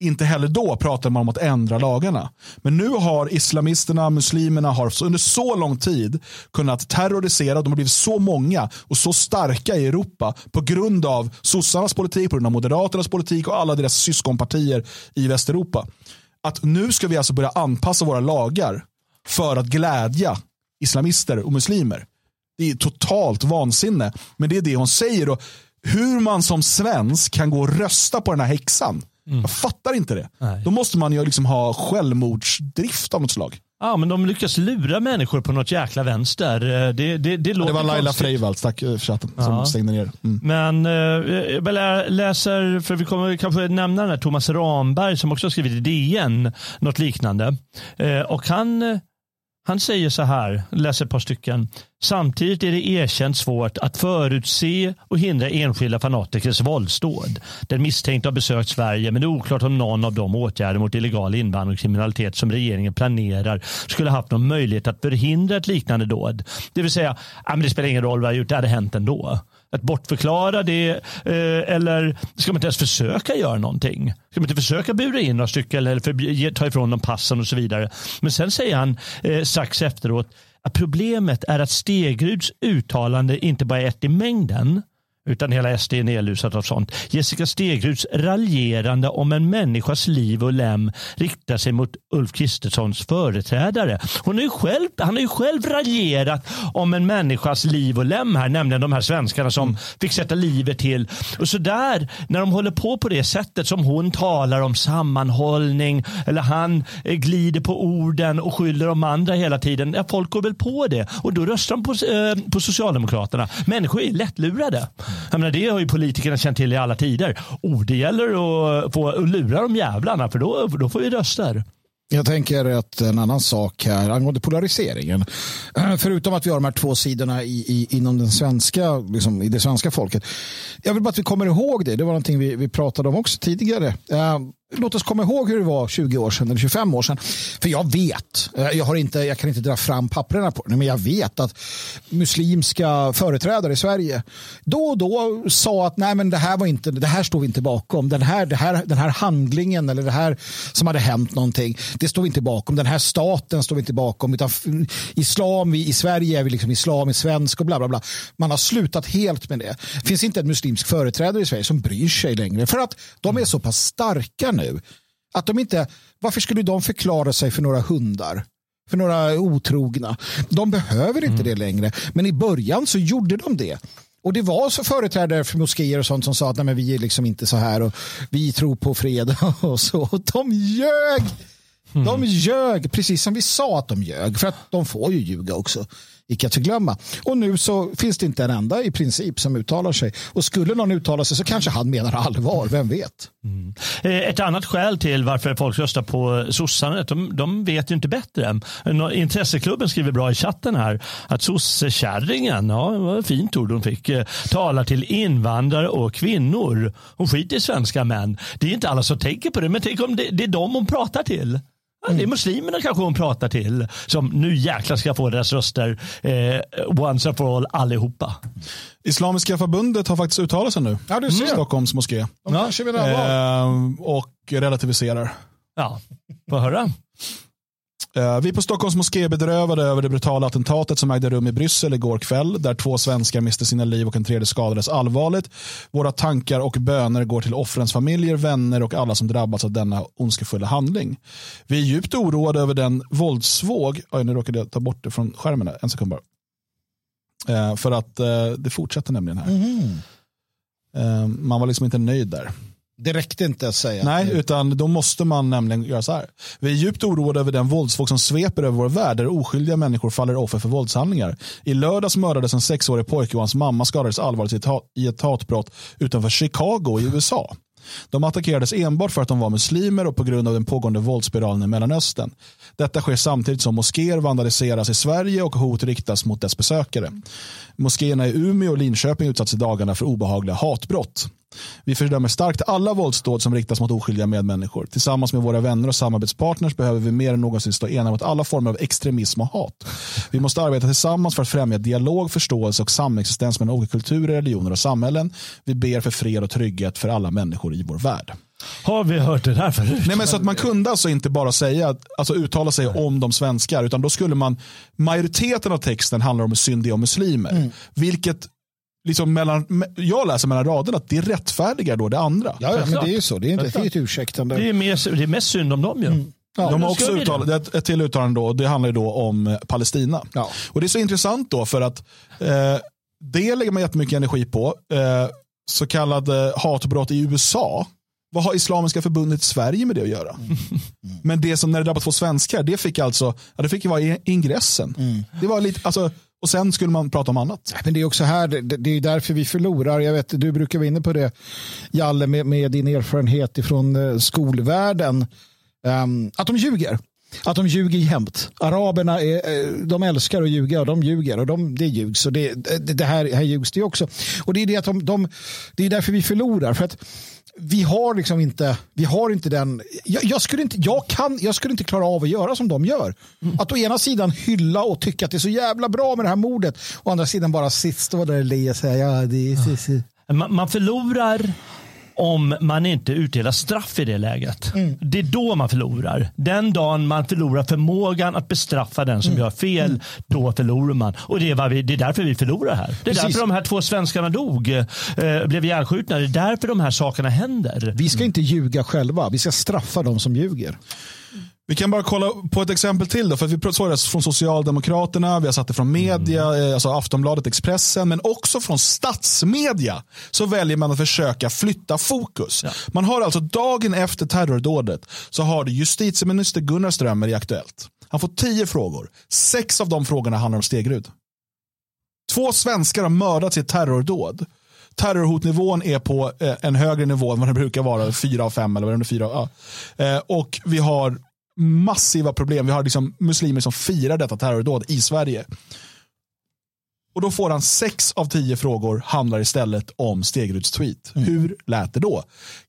Speaker 1: inte heller då pratade man om att ändra lagarna. Men nu har islamisterna, muslimerna har under så lång tid kunnat terrorisera, de har blivit så många och så starka i Europa på grund av sossarnas politik, på grund av moderaternas politik och alla deras syskonpartier i Västeuropa. Att nu ska vi alltså börja anpassa våra lagar för att glädja islamister och muslimer. Det är totalt vansinne. Men det är det hon säger. Och hur man som svensk kan gå och rösta på den här häxan Mm. Jag fattar inte det. Nej. Då måste man ju liksom ha självmordsdrift av något slag.
Speaker 3: Ja, men de lyckas lura människor på något jäkla vänster. Det, det, det,
Speaker 1: det,
Speaker 3: det
Speaker 1: var Laila Freivalds, tack för chatten, ja. som stängde ner.
Speaker 3: Mm. Men eh, jag läser, för vi kommer kanske nämna den här Thomas Ramberg som också har skrivit i DN något liknande. Eh, och han han säger så här, läser ett par stycken. Samtidigt är det erkänt svårt att förutse och hindra enskilda fanatikers våldsdåd. Den misstänkte har besökt Sverige men det är oklart om någon av de åtgärder mot illegal invandring och kriminalitet som regeringen planerar skulle haft någon möjlighet att förhindra ett liknande dåd. Det vill säga, ja, men det spelar ingen roll vad jag gjort, det hade hänt ändå. Att bortförklara det eh, eller ska man inte ens försöka göra någonting? Ska man inte försöka bura in några stycken eller för, ta ifrån dem passen och så vidare? Men sen säger han eh, strax efteråt att problemet är att Stegruds uttalande inte bara är ett i mängden utan hela SD är nedlusat av sånt. Jessica Stegruds raljerande om en människas liv och lem riktar sig mot Ulf Kristerssons företrädare. Hon är själv, han har ju själv raljerat om en människas liv och lem här, nämligen de här svenskarna som mm. fick sätta livet till. Och så där, när de håller på på det sättet som hon talar om sammanhållning eller han eh, glider på orden och skyller de andra hela tiden. Ja, folk går väl på det och då röstar de på, eh, på Socialdemokraterna. Människor är lättlurade. Jag menar, det har ju politikerna känt till i alla tider. Oh, det gäller att få lura de jävlarna för då, då får vi röster.
Speaker 2: Jag tänker att en annan sak här angående polariseringen. (clears throat) Förutom att vi har de här två sidorna i, i, inom den svenska, liksom, i det svenska folket. Jag vill bara att vi kommer ihåg det. Det var någonting vi, vi pratade om också tidigare. Eh, Låt oss komma ihåg hur det var 20 år sedan eller 25 år sedan. För jag vet, eh, jag, har inte, jag kan inte dra fram papperna på det, men jag vet att muslimska företrädare i Sverige då och då sa att nej men det här var inte, det här står vi inte bakom. Den här, det här, den här handlingen eller det här som hade hänt någonting, det står vi inte bakom. Den här staten står vi inte bakom. Utan islam, vi, i Sverige är vi liksom islam, i svensk och bla bla bla. Man har slutat helt med det. Det finns inte en muslimsk företrädare i Sverige som bryr sig längre för att de är så pass starka nu nu. Att de inte, varför skulle de förklara sig för några hundar? För några otrogna. De behöver inte mm. det längre. Men i början så gjorde de det. Och det var så företrädare för moskéer och sånt som sa att Nej, men vi är liksom inte så här och vi tror på fred (laughs) och så. Och de ljög! Mm. De ljög, precis som vi sa att de ljög. För att de får ju ljuga också icke att förglömma. Och nu så finns det inte en enda i princip som uttalar sig. Och skulle någon uttala sig så kanske han menar allvar, vem vet?
Speaker 3: Mm. Eh, ett annat skäl till varför folk röstar på sossarna de, de vet ju inte bättre. Intresseklubben skriver bra i chatten här att sossekärringen, ja det var ett fint ord hon fick, eh, talar till invandrare och kvinnor. Hon skiter i svenska män. Det är inte alla som tänker på det, men tänk om det, det är dem hon pratar till. Mm. Det är muslimerna kanske hon pratar till. Som nu jäklar ska få deras röster eh, once and for all allihopa.
Speaker 1: Islamiska förbundet har faktiskt uttalat sig nu.
Speaker 2: Ja, du ser.
Speaker 1: Stockholms moské.
Speaker 2: Ja. Eh,
Speaker 1: och relativiserar.
Speaker 3: Ja, få höra.
Speaker 1: Eh, vi på Stockholms moské är bedrövade över det brutala attentatet som ägde rum i Bryssel igår kväll där två svenskar miste sina liv och en tredje skadades allvarligt. Våra tankar och böner går till offrens familjer, vänner och alla som drabbats av denna ondskefulla handling. Vi är djupt oroade över den våldsvåg, oj nu råkade jag ta bort det från skärmen, en sekund bara. Eh, för att eh, det fortsätter nämligen här. Mm. Man var liksom inte nöjd där.
Speaker 2: Det räckte inte att säga.
Speaker 1: Nej, utan då måste man nämligen göra så här. Vi är djupt oroade över den våldsvåg som sveper över vår värld där oskyldiga människor faller offer för våldshandlingar. I lördags mördades en sexårig pojke och hans mamma skadades allvarligt i ett hatbrott utanför Chicago i USA. De attackerades enbart för att de var muslimer och på grund av den pågående våldsspiralen i Mellanöstern. Detta sker samtidigt som moskéer vandaliseras i Sverige och hot riktas mot dess besökare. Moskéerna i Umeå och Linköping utsatts i dagarna för obehagliga hatbrott. Vi fördömer starkt alla våldsdåd som riktas mot oskyldiga medmänniskor. Tillsammans med våra vänner och samarbetspartners behöver vi mer än någonsin stå enade mot alla former av extremism och hat. Vi måste arbeta tillsammans för att främja dialog, förståelse och samexistens mellan olika kulturer, religioner och samhällen. Vi ber för fred och trygghet för alla människor i vår värld.
Speaker 3: Har vi hört det här förut?
Speaker 1: Nej, men så att man kunde alltså inte bara säga, alltså uttala sig om de svenskar, utan då skulle man, majoriteten av texten handlar om syndiga och muslimer. Mm. Vilket liksom mellan, jag läser mellan raderna att det rättfärdigar då det andra.
Speaker 2: Ja, ja men det är ju så. Det är inte helt ursäktande.
Speaker 3: Det är, mer, det är mest synd om dem ju. Mm.
Speaker 1: Ja, de har också uttalat, ett, ett till uttalande då, det handlar ju då om eh, Palestina. Ja. Och Det är så intressant då för att eh, det lägger man jättemycket energi på. Eh, så kallade hatbrott i USA. Vad har Islamiska förbundet i Sverige med det att göra? Mm. Men det som när det drabbat två svenskar, det fick alltså, ja, det fick ju vara ingressen. Mm. Det var lite, alltså, och sen skulle man prata om annat.
Speaker 2: Men det är också här, det är därför vi förlorar. Jag vet, du brukar vara inne på det, Jalle, med, med din erfarenhet från eh, skolvärlden. Um, att de ljuger. Att de ljuger jämt. Araberna är, eh, de älskar att ljuga och de ljuger och de, det ljugs. Och det, det här, här ljugs det också. Och det är, det, att de, de, det är därför vi förlorar. För att vi har liksom inte, vi har inte den, jag, jag, skulle inte, jag, kan, jag skulle inte klara av att göra som de gör. Mm. Att å ena sidan hylla och tycka att det är så jävla bra med det här mordet, å andra sidan bara stå där och le och säga ja, det är,
Speaker 3: ja. Man, man förlorar om man inte utdelar straff i det läget. Mm. Det är då man förlorar. Den dagen man förlorar förmågan att bestraffa den som mm. gör fel, mm. då förlorar man. Och det är, vi, det är därför vi förlorar här. Det är Precis. därför de här två svenskarna dog, eh, blev ihjälskjutna. Det är därför de här sakerna händer.
Speaker 2: Vi ska inte ljuga själva, vi ska straffa de som ljuger.
Speaker 1: Vi kan bara kolla på ett exempel till. Då, för vi såg det från Socialdemokraterna, vi har satt det från media, mm. alltså Aftonbladet, Expressen, men också från statsmedia. Så väljer man att försöka flytta fokus. Ja. Man har alltså dagen efter terrordådet så har du justitieminister Gunnar Strömmer i Aktuellt. Han får tio frågor. Sex av de frågorna handlar om Stegrud. Två svenskar har mördats i ett terrordåd terrorhotnivån är på eh, en högre nivå än vad det brukar vara, fyra av fem eller vad det är, fyra. Ja. Eh, och vi har massiva problem. Vi har liksom muslimer som firar detta terrordåd i Sverige. Och då får han sex av tio frågor handlar istället om Stegruds tweet. Mm. Hur lät det då?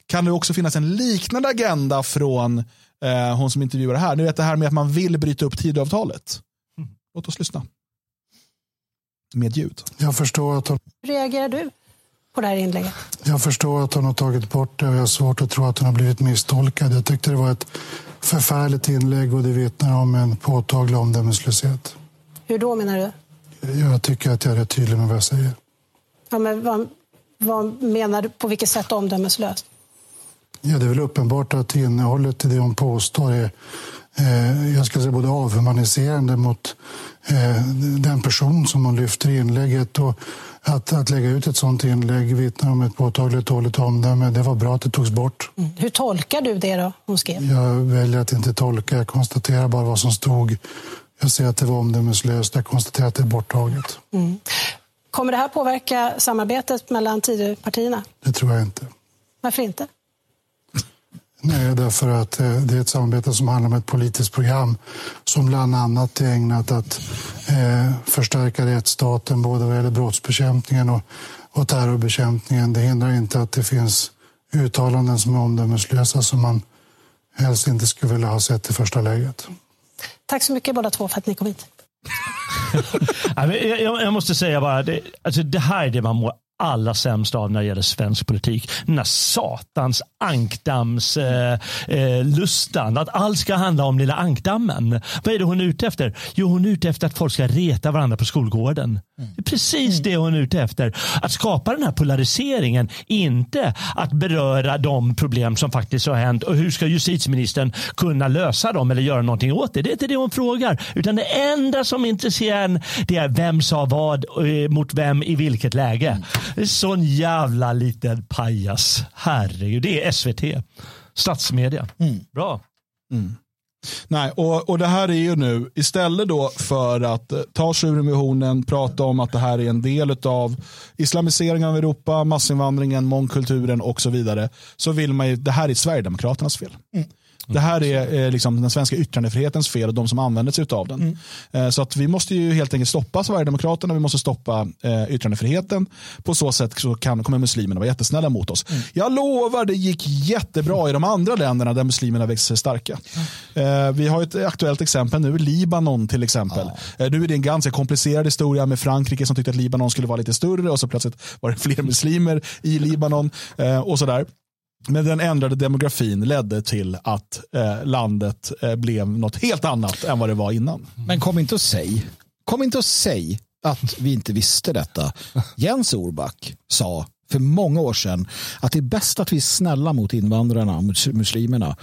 Speaker 1: Kan det också finnas en liknande agenda från eh, hon som intervjuar här? Ni vet det här med att man vill bryta upp Tidöavtalet. Mm. Låt oss lyssna. Med ljud.
Speaker 6: Jag förstår att hon...
Speaker 7: Hur reagerar du på det här inlägget?
Speaker 6: Jag förstår att hon har tagit bort det och jag har svårt att tro att hon har blivit misstolkad. Jag tyckte det var ett förfärligt inlägg och det vittnar om en påtaglig omdömeslöshet.
Speaker 7: Hur då menar du?
Speaker 6: Jag tycker att jag är rätt tydlig med vad jag säger.
Speaker 7: Ja, men vad, vad menar du? På vilket sätt omdömeslöst?
Speaker 6: Ja, det är väl uppenbart att innehållet i det hon påstår är jag ska säga både avhumaniserande mot eh, den person som hon lyfter i inlägget och att, att lägga ut ett sånt inlägg vittnar om ett påtagligt dåligt omdöme. Det var bra att det togs bort.
Speaker 7: Mm. Hur tolkar du det då hon skrev?
Speaker 6: Jag väljer att inte tolka. Jag konstaterar bara vad som stod. Jag ser att det var omdömeslöst. Jag konstaterar att det är borttaget. Mm.
Speaker 7: Kommer det här påverka samarbetet mellan Tidöpartierna?
Speaker 6: Det tror jag inte.
Speaker 7: Varför inte?
Speaker 6: Nej, därför att eh, det är ett samarbete som handlar om ett politiskt program som bland annat är ägnat att eh, förstärka rättsstaten både vad gäller brottsbekämpningen och, och terrorbekämpningen. Det hindrar inte att det finns uttalanden som är omdömeslösa som man helst inte skulle vilja ha sett i första läget.
Speaker 7: Tack så mycket båda två för att ni kom hit. (laughs)
Speaker 3: jag, måste säga bara, det, alltså det här är det man mår allra sämst av när det gäller svensk politik. Den här satans ankdammslustan. Eh, eh, att allt ska handla om lilla ankdammen. Vad är det hon är ute efter? Jo, hon är ute efter att folk ska reta varandra på skolgården. Det är precis det hon är ute efter. Att skapa den här polariseringen. Inte att beröra de problem som faktiskt har hänt och hur ska justitieministern kunna lösa dem eller göra någonting åt det. Det är inte det hon frågar. Utan det enda som intresserar en det är vem sa vad eh, mot vem i vilket läge. Sån jävla liten pajas. Herregud, det är SVT. Statsmedia. Mm. Bra. Mm.
Speaker 1: Nej, och, och det här är ju nu, istället då för att eh, ta sig ur emissionen, prata om att det här är en del av islamiseringen av Europa, massinvandringen, mångkulturen och så vidare, så vill man ju, det här är Sverigedemokraternas fel. Mm. Det här är eh, liksom den svenska yttrandefrihetens fel och de som använder sig av den. Mm. Eh, så att vi måste ju helt enkelt stoppa Sverigedemokraterna, vi måste stoppa eh, yttrandefriheten. På så sätt så kan, kommer muslimerna vara jättesnälla mot oss. Mm. Jag lovar, det gick jättebra i de andra länderna där muslimerna växer sig starka. Mm. Vi har ett aktuellt exempel nu, Libanon till exempel. Ja. Nu är det en ganska komplicerad historia med Frankrike som tyckte att Libanon skulle vara lite större och så plötsligt var det fler muslimer i Libanon och sådär. Men den ändrade demografin ledde till att eh, landet eh, blev något helt annat än vad det var innan.
Speaker 2: Men kom inte och säg, kom inte och säg att vi inte visste detta. Jens Orback sa för många år sedan att det är bäst att vi är snälla mot invandrarna, mot muslimerna.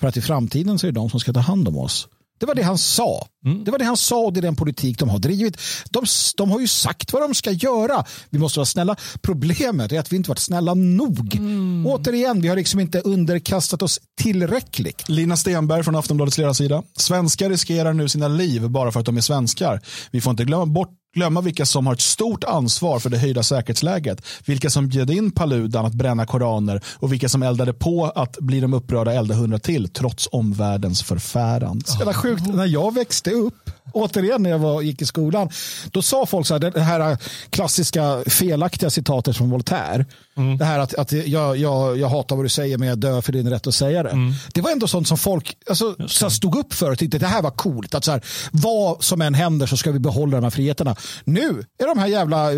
Speaker 2: För att i framtiden så är det de som ska ta hand om oss. Det var det han sa. Mm. Det var det han sa och det är den politik de har drivit. De, de har ju sagt vad de ska göra. Vi måste vara snälla. Problemet är att vi inte varit snälla nog. Mm. Återigen, vi har liksom inte underkastat oss tillräckligt.
Speaker 1: Lina Stenberg från Aftonbladets ledarsida. Svenskar riskerar nu sina liv bara för att de är svenskar. Vi får inte glömma bort glömma vilka som har ett stort ansvar för det höjda säkerhetsläget. Vilka som bjöd in Paludan att bränna koraner och vilka som eldade på att bli de upprörda elda hundra till trots omvärldens förfäran.
Speaker 2: Det var sjukt, när jag växte upp återigen när jag var, gick i skolan, då sa folk så här, det här klassiska felaktiga citatet från Voltaire. Mm. Det här att, att jag, jag, jag hatar vad du säger men jag dör för din rätt att säga det. Mm. Det var ändå sånt som folk alltså, så stod upp för och tyckte det här var coolt. Att så här, vad som än händer så ska vi behålla de här friheterna. Nu är de här jävla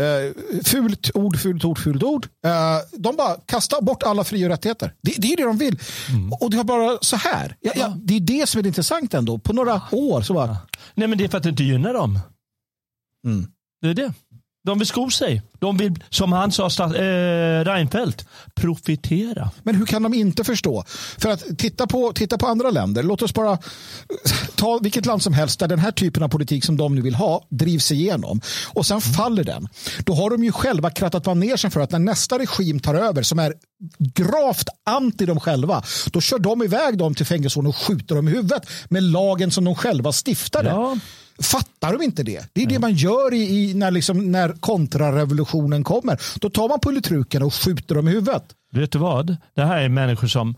Speaker 2: Uh, fult ord, fult ord, fult ord. Uh, de bara kastar bort alla fri och rättigheter. Det, det är det de vill. Mm. Och det är bara så här. Ja, ja, det är det som är intressant ändå. På några år så bara.
Speaker 3: Nej men det är för att det inte gynnar dem. Mm. Det är det. De vill sko sig. De vill, som han sa, eh, Reinfeldt, profitera.
Speaker 2: Men hur kan de inte förstå? För att titta på, titta på andra länder. Låt oss bara ta vilket land som helst där den här typen av politik som de nu vill ha drivs igenom. Och sen faller den. Då har de ju själva krattat manegen för att när nästa regim tar över som är gravt anti dem själva, då kör de iväg dem till fängelsen och skjuter dem i huvudet med lagen som de själva stiftade. Ja. Fattar de inte det? Det är det man gör i, i när, liksom, när kontrarevolutionen kommer. Då tar man politruken och skjuter dem i huvudet.
Speaker 3: Vet du vad? Det här är människor som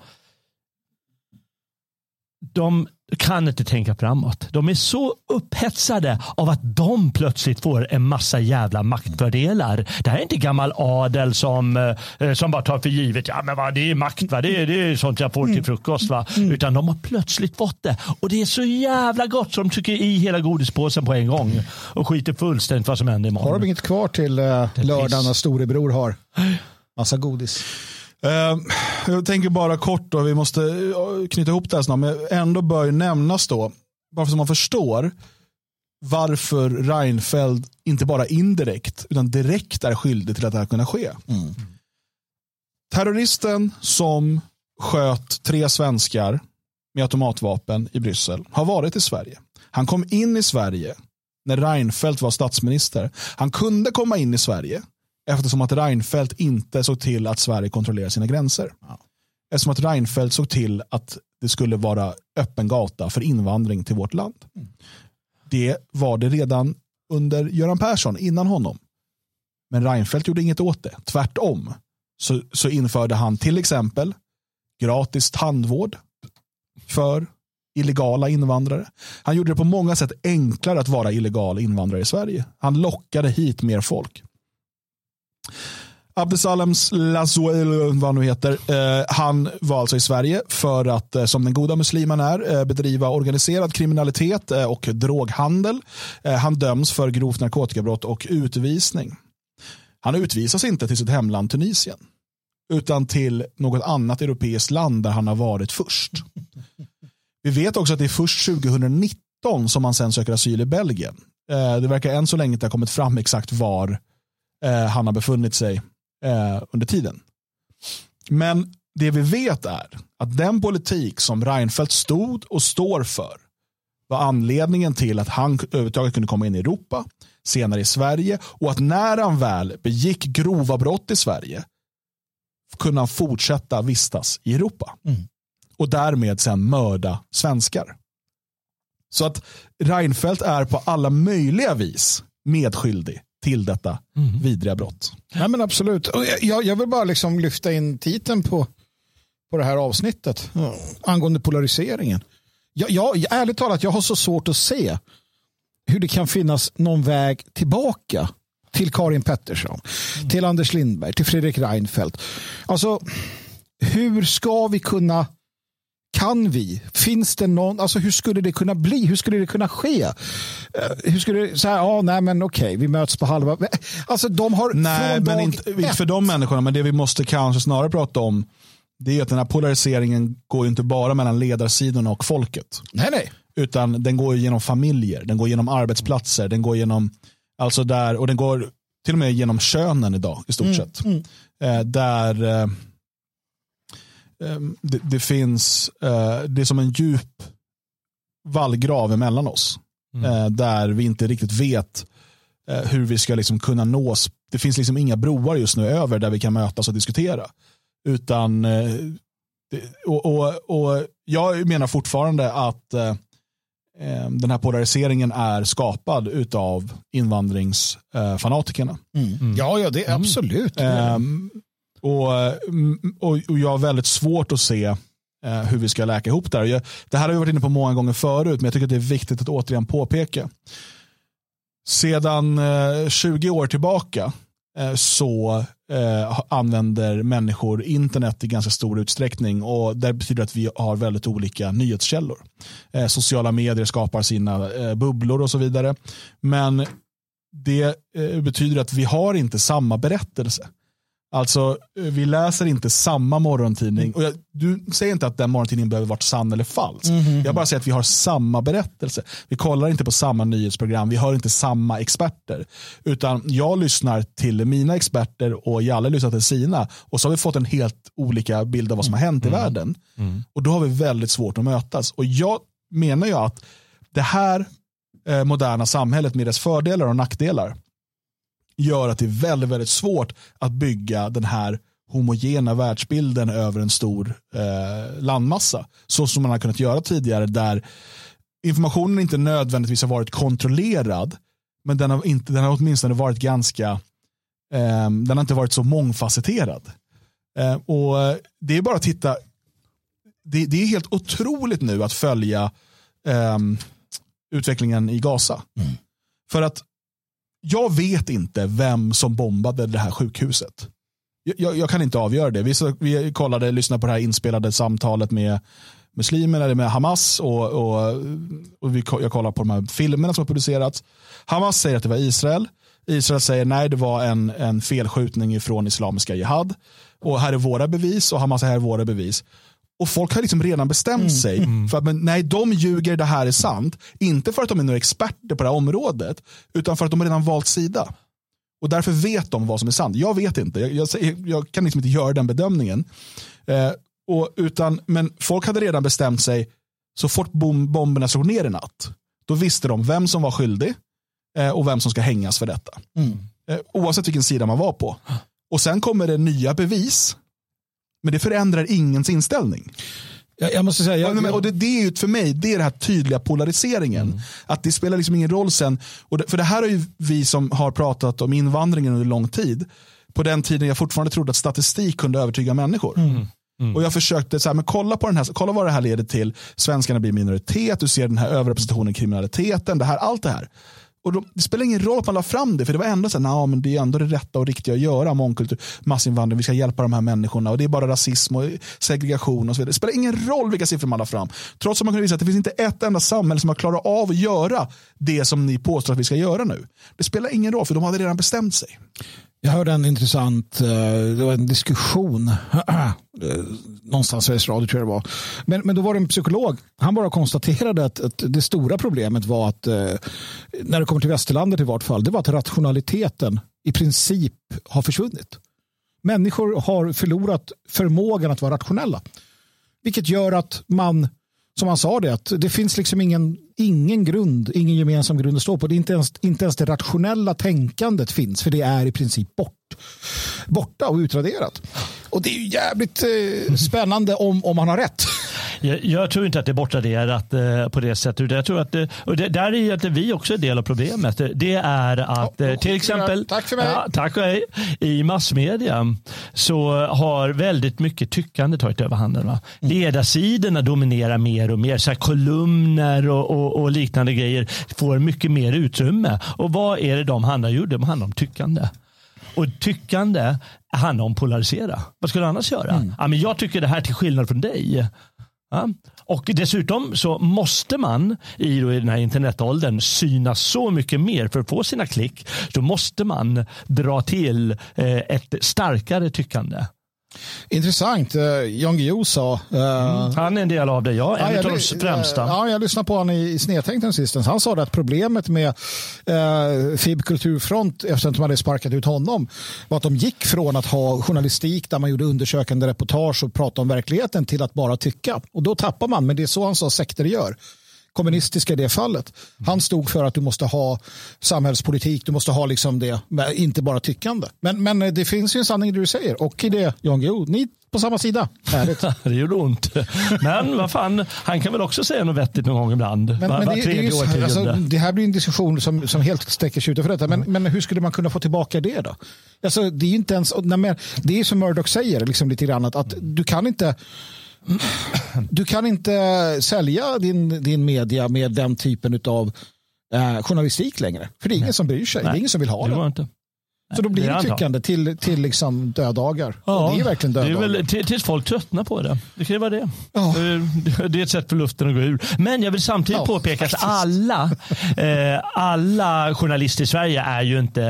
Speaker 3: de kan inte tänka framåt. De är så upphetsade av att de plötsligt får en massa jävla maktfördelar. Det här är inte gammal adel som, eh, som bara tar för givet. Ja, men vad, det är makt, va? Det, är, det är sånt jag får till mm. frukost. Va? Mm. Utan de har plötsligt fått det. Och det är så jävla gott så de tycker i hela godispåsen på en gång. Och skiter fullständigt vad som händer imorgon.
Speaker 2: Har de inget kvar till uh, lördagen när storebror har massa godis?
Speaker 1: Uh, jag tänker bara kort, då, vi måste eh, knyta ihop det här snart, men ändå bör nämnas då, bara så man förstår varför Reinfeldt inte bara indirekt utan direkt är skyldig till att det här kunna ske. Mm. Terroristen som sköt tre svenskar med automatvapen i Bryssel har varit i Sverige. Han kom in i Sverige när Reinfeldt var statsminister. Han kunde komma in i Sverige Eftersom att Reinfeldt inte såg till att Sverige kontrollerar sina gränser. Ja. Eftersom att Reinfeldt såg till att det skulle vara öppen gata för invandring till vårt land. Mm. Det var det redan under Göran Persson, innan honom. Men Reinfeldt gjorde inget åt det. Tvärtom så, så införde han till exempel gratis tandvård för illegala invandrare. Han gjorde det på många sätt enklare att vara illegal invandrare i Sverige. Han lockade hit mer folk. Abdesalems Lazoel, vad han nu heter, eh, han var alltså i Sverige för att, eh, som den goda muslimen är, eh, bedriva organiserad kriminalitet eh, och droghandel. Eh, han döms för grovt narkotikabrott och utvisning. Han utvisas inte till sitt hemland Tunisien, utan till något annat europeiskt land där han har varit först. Vi vet också att det är först 2019 som han sen söker asyl i Belgien. Eh, det verkar än så länge inte ha kommit fram exakt var eh, han har befunnit sig eh, under tiden. Men det vi vet är att den politik som Reinfeldt stod och står för var anledningen till att han överhuvudtaget kunde komma in i Europa, senare i Sverige och att när han väl begick grova brott i Sverige kunde han fortsätta vistas i Europa. Mm. Och därmed sen mörda svenskar. Så att Reinfeldt är på alla möjliga vis medskyldig till detta mm. vidriga brott.
Speaker 2: Ja, men absolut. Jag, jag vill bara liksom lyfta in titeln på, på det här avsnittet angående polariseringen. Jag, jag, ärligt talat, jag har så svårt att se hur det kan finnas någon väg tillbaka till Karin Pettersson, mm. till Anders Lindberg, till Fredrik Reinfeldt. Alltså, hur ska vi kunna kan vi? Finns det någon, alltså hur skulle det kunna bli? Hur skulle det kunna ske? Uh, hur skulle det, så här, ja, nej men okej, vi möts på halva. Alltså de har
Speaker 1: Nej, men inte, inte för de människorna, men det vi måste kanske snarare prata om det är att den här polariseringen går inte bara mellan ledarsidorna och folket.
Speaker 2: Nej, nej.
Speaker 1: Utan den går genom familjer, den går genom arbetsplatser, den går genom, alltså där, och den går till och med genom könen idag i stort mm, sett. Mm. Eh, där eh, det, det, finns, eh, det är som en djup vallgrav emellan oss. Mm. Eh, där vi inte riktigt vet eh, hur vi ska liksom kunna nås. Det finns liksom inga broar just nu över där vi kan mötas och diskutera. Utan, och, och, och jag menar fortfarande att ehm, den här polariseringen är skapad av invandringsfanatikerna.
Speaker 2: Mm. Mm. Ja, ja, det är absolut.
Speaker 1: Och, eh, och, och jag har väldigt svårt att se eh, hur vi ska läka ihop det här. det här har vi varit inne på många gånger förut, men jag tycker att det är viktigt att återigen påpeka. Sedan eh, 20 år tillbaka eh, så eh, använder människor internet i ganska stor utsträckning och det betyder att vi har väldigt olika nyhetskällor. Eh, sociala medier skapar sina eh, bubblor och så vidare. Men det eh, betyder att vi har inte samma berättelse. Alltså, vi läser inte samma morgontidning. Och jag, du säger inte att den morgontidningen behöver vara sann eller falsk. Mm -hmm. Jag bara säger att vi har samma berättelse. Vi kollar inte på samma nyhetsprogram, vi hör inte samma experter. Utan jag lyssnar till mina experter och Jalle lyssnar till sina. Och så har vi fått en helt olika bild av vad som har hänt i mm. världen. Mm. Och då har vi väldigt svårt att mötas. Och jag menar ju att det här eh, moderna samhället med dess fördelar och nackdelar gör att det är väldigt, väldigt svårt att bygga den här homogena världsbilden över en stor eh, landmassa. Så som man har kunnat göra tidigare där informationen inte nödvändigtvis har varit kontrollerad men den har, inte, den har åtminstone varit ganska eh, den har inte varit så mångfacetterad. Eh, och Det är bara att titta det, det, är helt otroligt nu att följa eh, utvecklingen i Gaza. Mm. För att jag vet inte vem som bombade det här sjukhuset. Jag, jag kan inte avgöra det. Vi, vi kollade, lyssnade på det här inspelade samtalet med muslimerna, eller med Hamas och, och, och vi, jag kollar på de här filmerna som har producerats. Hamas säger att det var Israel. Israel säger nej, det var en, en felskjutning från Islamiska Jihad. Och här är våra bevis och Hamas säger här är våra bevis. Och folk har liksom redan bestämt mm. sig mm. för att men, nej, de ljuger, det här är sant. Inte för att de är några experter på det här området, utan för att de har redan valt sida. Och därför vet de vad som är sant. Jag vet inte, jag, jag, jag kan liksom inte göra den bedömningen. Eh, och, utan, men folk hade redan bestämt sig, så fort bom, bomberna slog ner i natt, då visste de vem som var skyldig eh, och vem som ska hängas för detta. Mm. Eh, oavsett vilken sida man var på. Och sen kommer det nya bevis men det förändrar ingens inställning.
Speaker 2: Jag, jag måste säga, jag,
Speaker 1: och det, det, är ju för mig, det är den här tydliga polariseringen. Mm. Att det spelar liksom ingen roll sen. Och det, för det här har ju vi som har pratat om invandringen under lång tid. På den tiden jag fortfarande trodde att statistik kunde övertyga människor. Mm. Mm. Och jag försökte, så här, men kolla, på den här, kolla vad det här leder till. Svenskarna blir minoritet, du ser den här överrepresentationen i kriminaliteten, det här, allt det här. Och de, det spelar ingen roll att man la fram det, för det var ändå så här, men det är ändå det rätta och riktiga att göra, mångkultur, massinvandring, vi ska hjälpa de här människorna och det är bara rasism och segregation och så vidare. Det spelar ingen roll vilka siffror man la fram. Trots att man kunde visa att det finns inte ett enda samhälle som har klarat av att göra det som ni påstår att vi ska göra nu. Det spelar ingen roll, för de hade redan bestämt sig.
Speaker 2: Jag hörde en intressant, eh, det var en diskussion (clears throat) eh, någonstans i Sveriges Radio tror jag det var. Men, men då var det en psykolog. Han bara konstaterade att, att det stora problemet var att eh, när det kommer till västerlandet i vart fall, det var att rationaliteten i princip har försvunnit. Människor har förlorat förmågan att vara rationella. Vilket gör att man som han sa det, att det finns liksom ingen, ingen grund, ingen gemensam grund att stå på. Det är inte ens, inte ens det rationella tänkandet finns, för det är i princip bort, borta och utraderat. Och det är ju jävligt eh, spännande om, om han har rätt.
Speaker 3: Jag, jag, tror inte att det är bortraderat eh, på det sättet. Jag tror att, eh, och det, där är att vi också är del av problemet. Det är att eh, till exempel
Speaker 2: tack för mig.
Speaker 3: Ja, tack för mig. I massmedia så har väldigt mycket tyckande tagit överhanden. Va?
Speaker 2: Mm.
Speaker 3: Ledarsidorna dominerar mer och mer. Så kolumner och, och, och liknande grejer får mycket mer utrymme. Och vad är det de handlar om? Jo, de handlar om tyckande. Och tyckande handlar om polarisera. Vad skulle du annars göra?
Speaker 2: Mm.
Speaker 3: Ja, men jag tycker det här till skillnad från dig. Ja. Och dessutom så måste man i, då, i den här internetåldern synas så mycket mer för att få sina klick. Då måste man dra till eh, ett starkare tyckande.
Speaker 2: Intressant. Uh, Jan Guillou sa... eh,
Speaker 3: Han är en del av det, ja. En
Speaker 2: Ja,
Speaker 3: av de främsta.
Speaker 2: Ja, jag lyssnade på honom i, i Snedtänkten sistens. Han sa att problemet med eh, FIB Kulturfront, eftersom de hade sparkat ut honom, var att de gick från att ha journalistik där man gjorde undersökande reportage och pratade om verkligheten till att bara tycka. Och då tappar man, men det är så han sa sekter gör kommunistiska i det fallet. Han stod för att du måste ha samhällspolitik, du måste ha liksom det, inte bara tyckande. Men, men det finns ju en sanning i det du säger och i det, Jan Guillou, ni på samma sida. Härligt. (laughs)
Speaker 3: det gjorde ont. Men vad fan, han kan väl också säga något vettigt någon gång ibland.
Speaker 2: Men,
Speaker 3: var,
Speaker 2: men det, det, är
Speaker 3: tredje
Speaker 2: ju, så-
Speaker 3: årtionde.
Speaker 2: alltså, det här blir en diskussion som, som helt sträcker sig utanför detta. Men, men hur skulle man kunna få tillbaka det då? Alltså, det är inte ens, nej, men det är som Murdoch säger liksom lite grann att, att du kan inte du kan inte sälja din, din media med den typen av eh, journalistik längre. För det är ingen som bryr sig. Det är ingen som vill ha
Speaker 3: det
Speaker 2: den.
Speaker 3: var inte.
Speaker 2: Så då blir
Speaker 3: det
Speaker 2: tyckande till, till liksom dödagar.
Speaker 3: Ja,
Speaker 2: det är verkligen
Speaker 3: det är
Speaker 2: dödagar.
Speaker 3: väl till- tills folk tröttnar på det. Det kan ju vara det.
Speaker 2: Ja.
Speaker 3: Det- Det är ett sätt för luften att gå ur. Men jag vill samtidigt
Speaker 2: Ja,
Speaker 3: påpeka
Speaker 2: faktiskt.
Speaker 3: att alla, eh, alla journalister i Sverige är ju inte,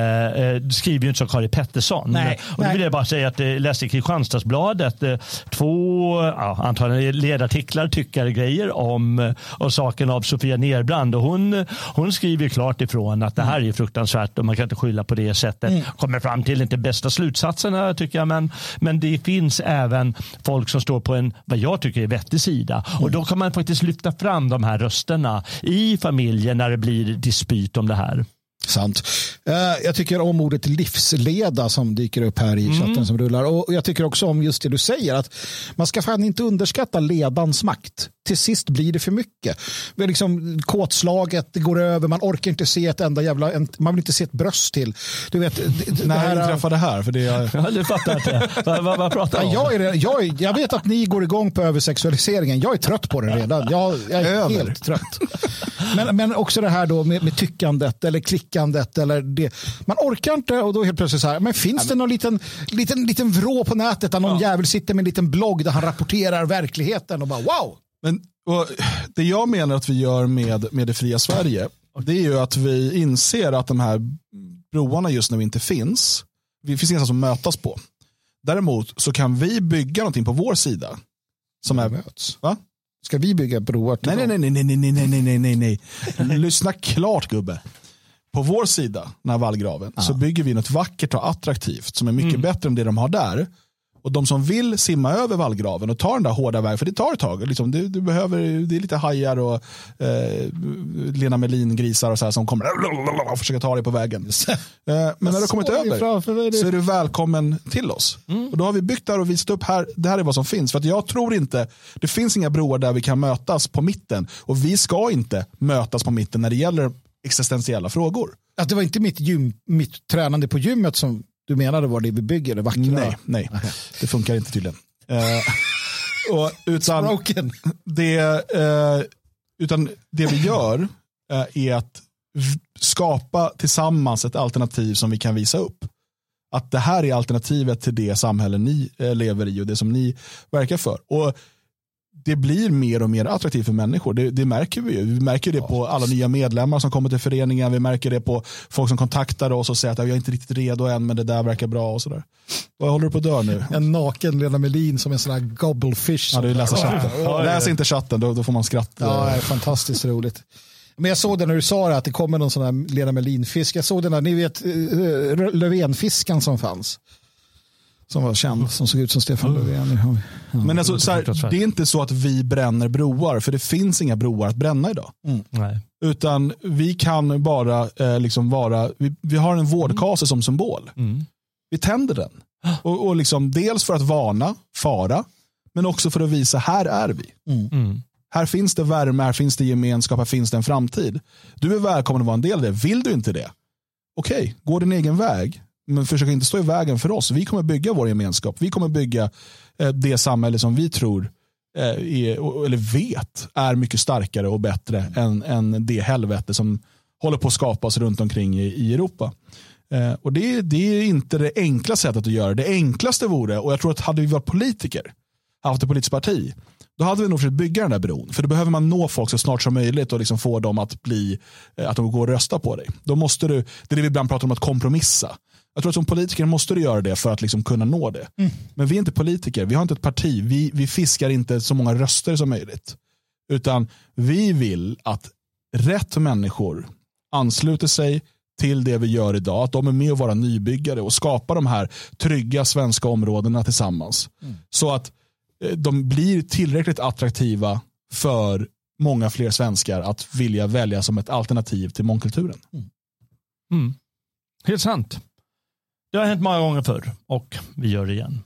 Speaker 3: eh, skriver ju inte som Kari Pettersson.
Speaker 2: Nej,
Speaker 3: och då vill jag bara säga att jag läste i Kristianstadsbladet eh, två ja, antagligen ledartiklar, tyckare grejer om, eh, om saken av Sofia Nerbrand. Och hon, hon skriver klart ifrån att det här är fruktansvärt och man kan inte skylla på det sättet. Kommer fram till inte bästa slutsatserna tycker jag, men, men det finns även folk som står på en, vad jag tycker är vettig sida. Och då kan man faktiskt lyfta fram de här rösterna i familjen när det blir dispyt om det här.
Speaker 2: Sant. Eh, jag tycker om ordet livsleda som dyker upp här i chatten som rullar. Och jag tycker också om just det du säger att man ska fan inte underskatta ledans makt. Till sist blir det för mycket. Det är liksom kåtslaget, det går över, man orkar inte se ett enda jävla, en, man vill inte se ett bröst till. Du vet, det, det
Speaker 1: När
Speaker 2: här,
Speaker 1: inträffade det här? För det är,
Speaker 3: Ja, du fattar inte. vad, vad, vad pratar du
Speaker 2: Ja,
Speaker 3: om?
Speaker 2: jag, är, jag, är, jag vet att ni går igång på översexualiseringen. Jag är trött på den redan. Jag, jag är
Speaker 1: Över.
Speaker 2: helt trött. Men, men också det här då med, med tyckandet eller klickandet. Eller det. Man orkar inte och då helt plötsligt så här. Men finns det någon liten, liten, liten vrå på nätet där någon jävel sitter med en liten blogg där han rapporterar verkligheten och bara wow.
Speaker 1: Men, det jag menar att vi gör med, med det fria Sverige, det är ju att vi inser att de här broarna just nu inte finns. Det finns inga som mötas på. Däremot så kan vi bygga någonting på vår sida. Som är,
Speaker 2: Möts.
Speaker 1: va?
Speaker 2: Ska vi bygga broar till
Speaker 1: Nej, nej, nej, nej, nej, nej, nej, nej, nej, nej. Lyssna klart gubbe. På vår sida, den här vallgraven, så bygger vi något vackert och attraktivt som är mycket bättre än det de har där. Och de som vill simma över vallgraven och ta den där hårda vägen, för det tar ett tag. Liksom, du, du behöver, det är lite hajar och eh, Lena Melin-grisar och så här som kommer och försöker ta dig på vägen. Eh, men när du har kommit över så är du välkommen till oss. Och då har vi byggt där och visat upp här, det här är vad som finns. För att jag tror inte, det finns inga broar där vi kan mötas på mitten. Och vi ska inte mötas på mitten när det gäller existentiella frågor.
Speaker 2: Att det var inte mitt, gym, mitt tränande på gymmet som du menade var det vi bygger, det vackra.
Speaker 1: Nej, nej. Det funkar inte tydligen. Eh, och, (laughs) utan, det, eh, utan det vi gör eh, är att skapa tillsammans ett alternativ som vi kan visa upp. Att det här är alternativet till det samhälle ni lever i och det som ni verkar för. Och det blir mer och mer attraktivt för människor. Det, det märker vi ju. Vi märker det på alla nya medlemmar som kommer till föreningen. Vi märker det på folk som kontaktar oss och säger att jag är inte riktigt redo än men det där verkar bra och sådär. Vad håller du på att dö nu?
Speaker 2: En naken Lena Melin som en sån här gobblefish.
Speaker 1: Ja, du läser chatten.
Speaker 3: ja, ja.
Speaker 1: Läs inte chatten, då, då får man skratt.
Speaker 2: Ja, det är fantastiskt roligt. Men jag såg det när du sa det, att det kommer någon sån här Lena Melin-fisk. Jag såg den där, ni vet, eh, Löfvenfiskan som fanns. Som var känd, som såg ut som Stefan Löfven.
Speaker 1: Ja, Men alltså, så här, det är inte så att vi bränner broar, för det finns inga broar att bränna idag.
Speaker 3: Mm. Nej.
Speaker 1: Utan vi kan bara eh, liksom vara, vi, vi har en vårdkase mm. som symbol.
Speaker 3: Mm.
Speaker 1: Vi tänder den. Och, och liksom, dels för att varna, fara, men också för att visa, här är vi.
Speaker 3: Mm. mm.
Speaker 1: Här finns det värme, här finns det gemenskap, här finns det en framtid. Du är välkommen att vara en del av det. Vill du inte det? Okej, okay, gå din egen väg. Men försök inte stå i vägen för oss. Vi kommer bygga vår gemenskap. Vi kommer bygga eh, det samhälle som vi tror eh, är, eller vet är mycket starkare och bättre än, än det helvete som håller på att skapas runt omkring i, i Europa. Eh, och det, det, är inte det enkla sättet att göra det. enklaste vore, och jag tror att hade vi varit politiker, haft ett politiskt parti, då hade vi nog försökt bygga den där bron. För då behöver man nå folk så snart som möjligt och liksom få dem att bli att de går och rösta på dig. Då måste du, det är det vi ibland pratar om att kompromissa. Jag tror att som politiker måste du göra det för att liksom kunna nå det. Mm. Men vi är inte politiker, vi har inte ett parti, vi, vi fiskar inte så många röster som möjligt. Utan vi vill att rätt människor ansluter sig till det vi gör idag. Att de är med och vara nybyggare och skapa de här trygga svenska områdena tillsammans. Mm. Så att eh, de blir tillräckligt attraktiva för många fler svenskar att vilja välja som ett alternativ till mångkulturen.
Speaker 3: Mm. Mm. Helt sant. Det har hänt många gånger förr och vi gör det igen.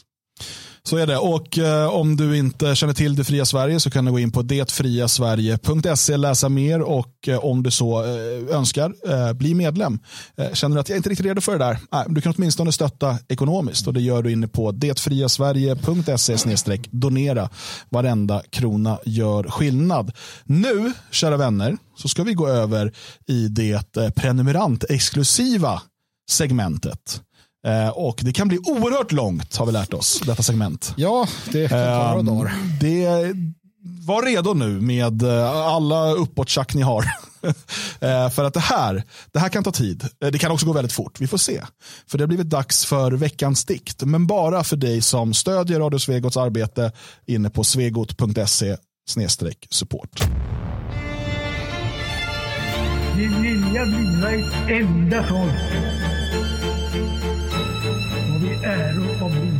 Speaker 1: Så är det. Och eh, om du inte känner till Det fria Sverige så kan du gå in på detfriasverige.se läsa mer och eh, om du så eh, önskar eh, bli medlem. Eh, känner du att jag inte är riktigt redo för det där? Nej, du kan åtminstone stötta ekonomiskt och det gör du inne på detfriasverige.se donera. Varenda krona gör skillnad. Nu, kära vänner, så ska vi gå över i det eh, prenumerant-exklusiva segmentet. Eh, och det kan bli oerhört långt har vi lärt oss, detta segment.
Speaker 2: Ja, det kan ta några dagar.
Speaker 1: Det, var redo nu med eh, alla uppåttjack ni har. (laughs) Eh, för att det här, det här kan ta tid. Det kan också gå väldigt fort. Vi får se. För det har blivit dags för veckans dikt. Men bara för dig som stödjer Radio Svegots arbete inne på svegot.se support.
Speaker 8: Vi vilja bliva ett enda folk the arrow of the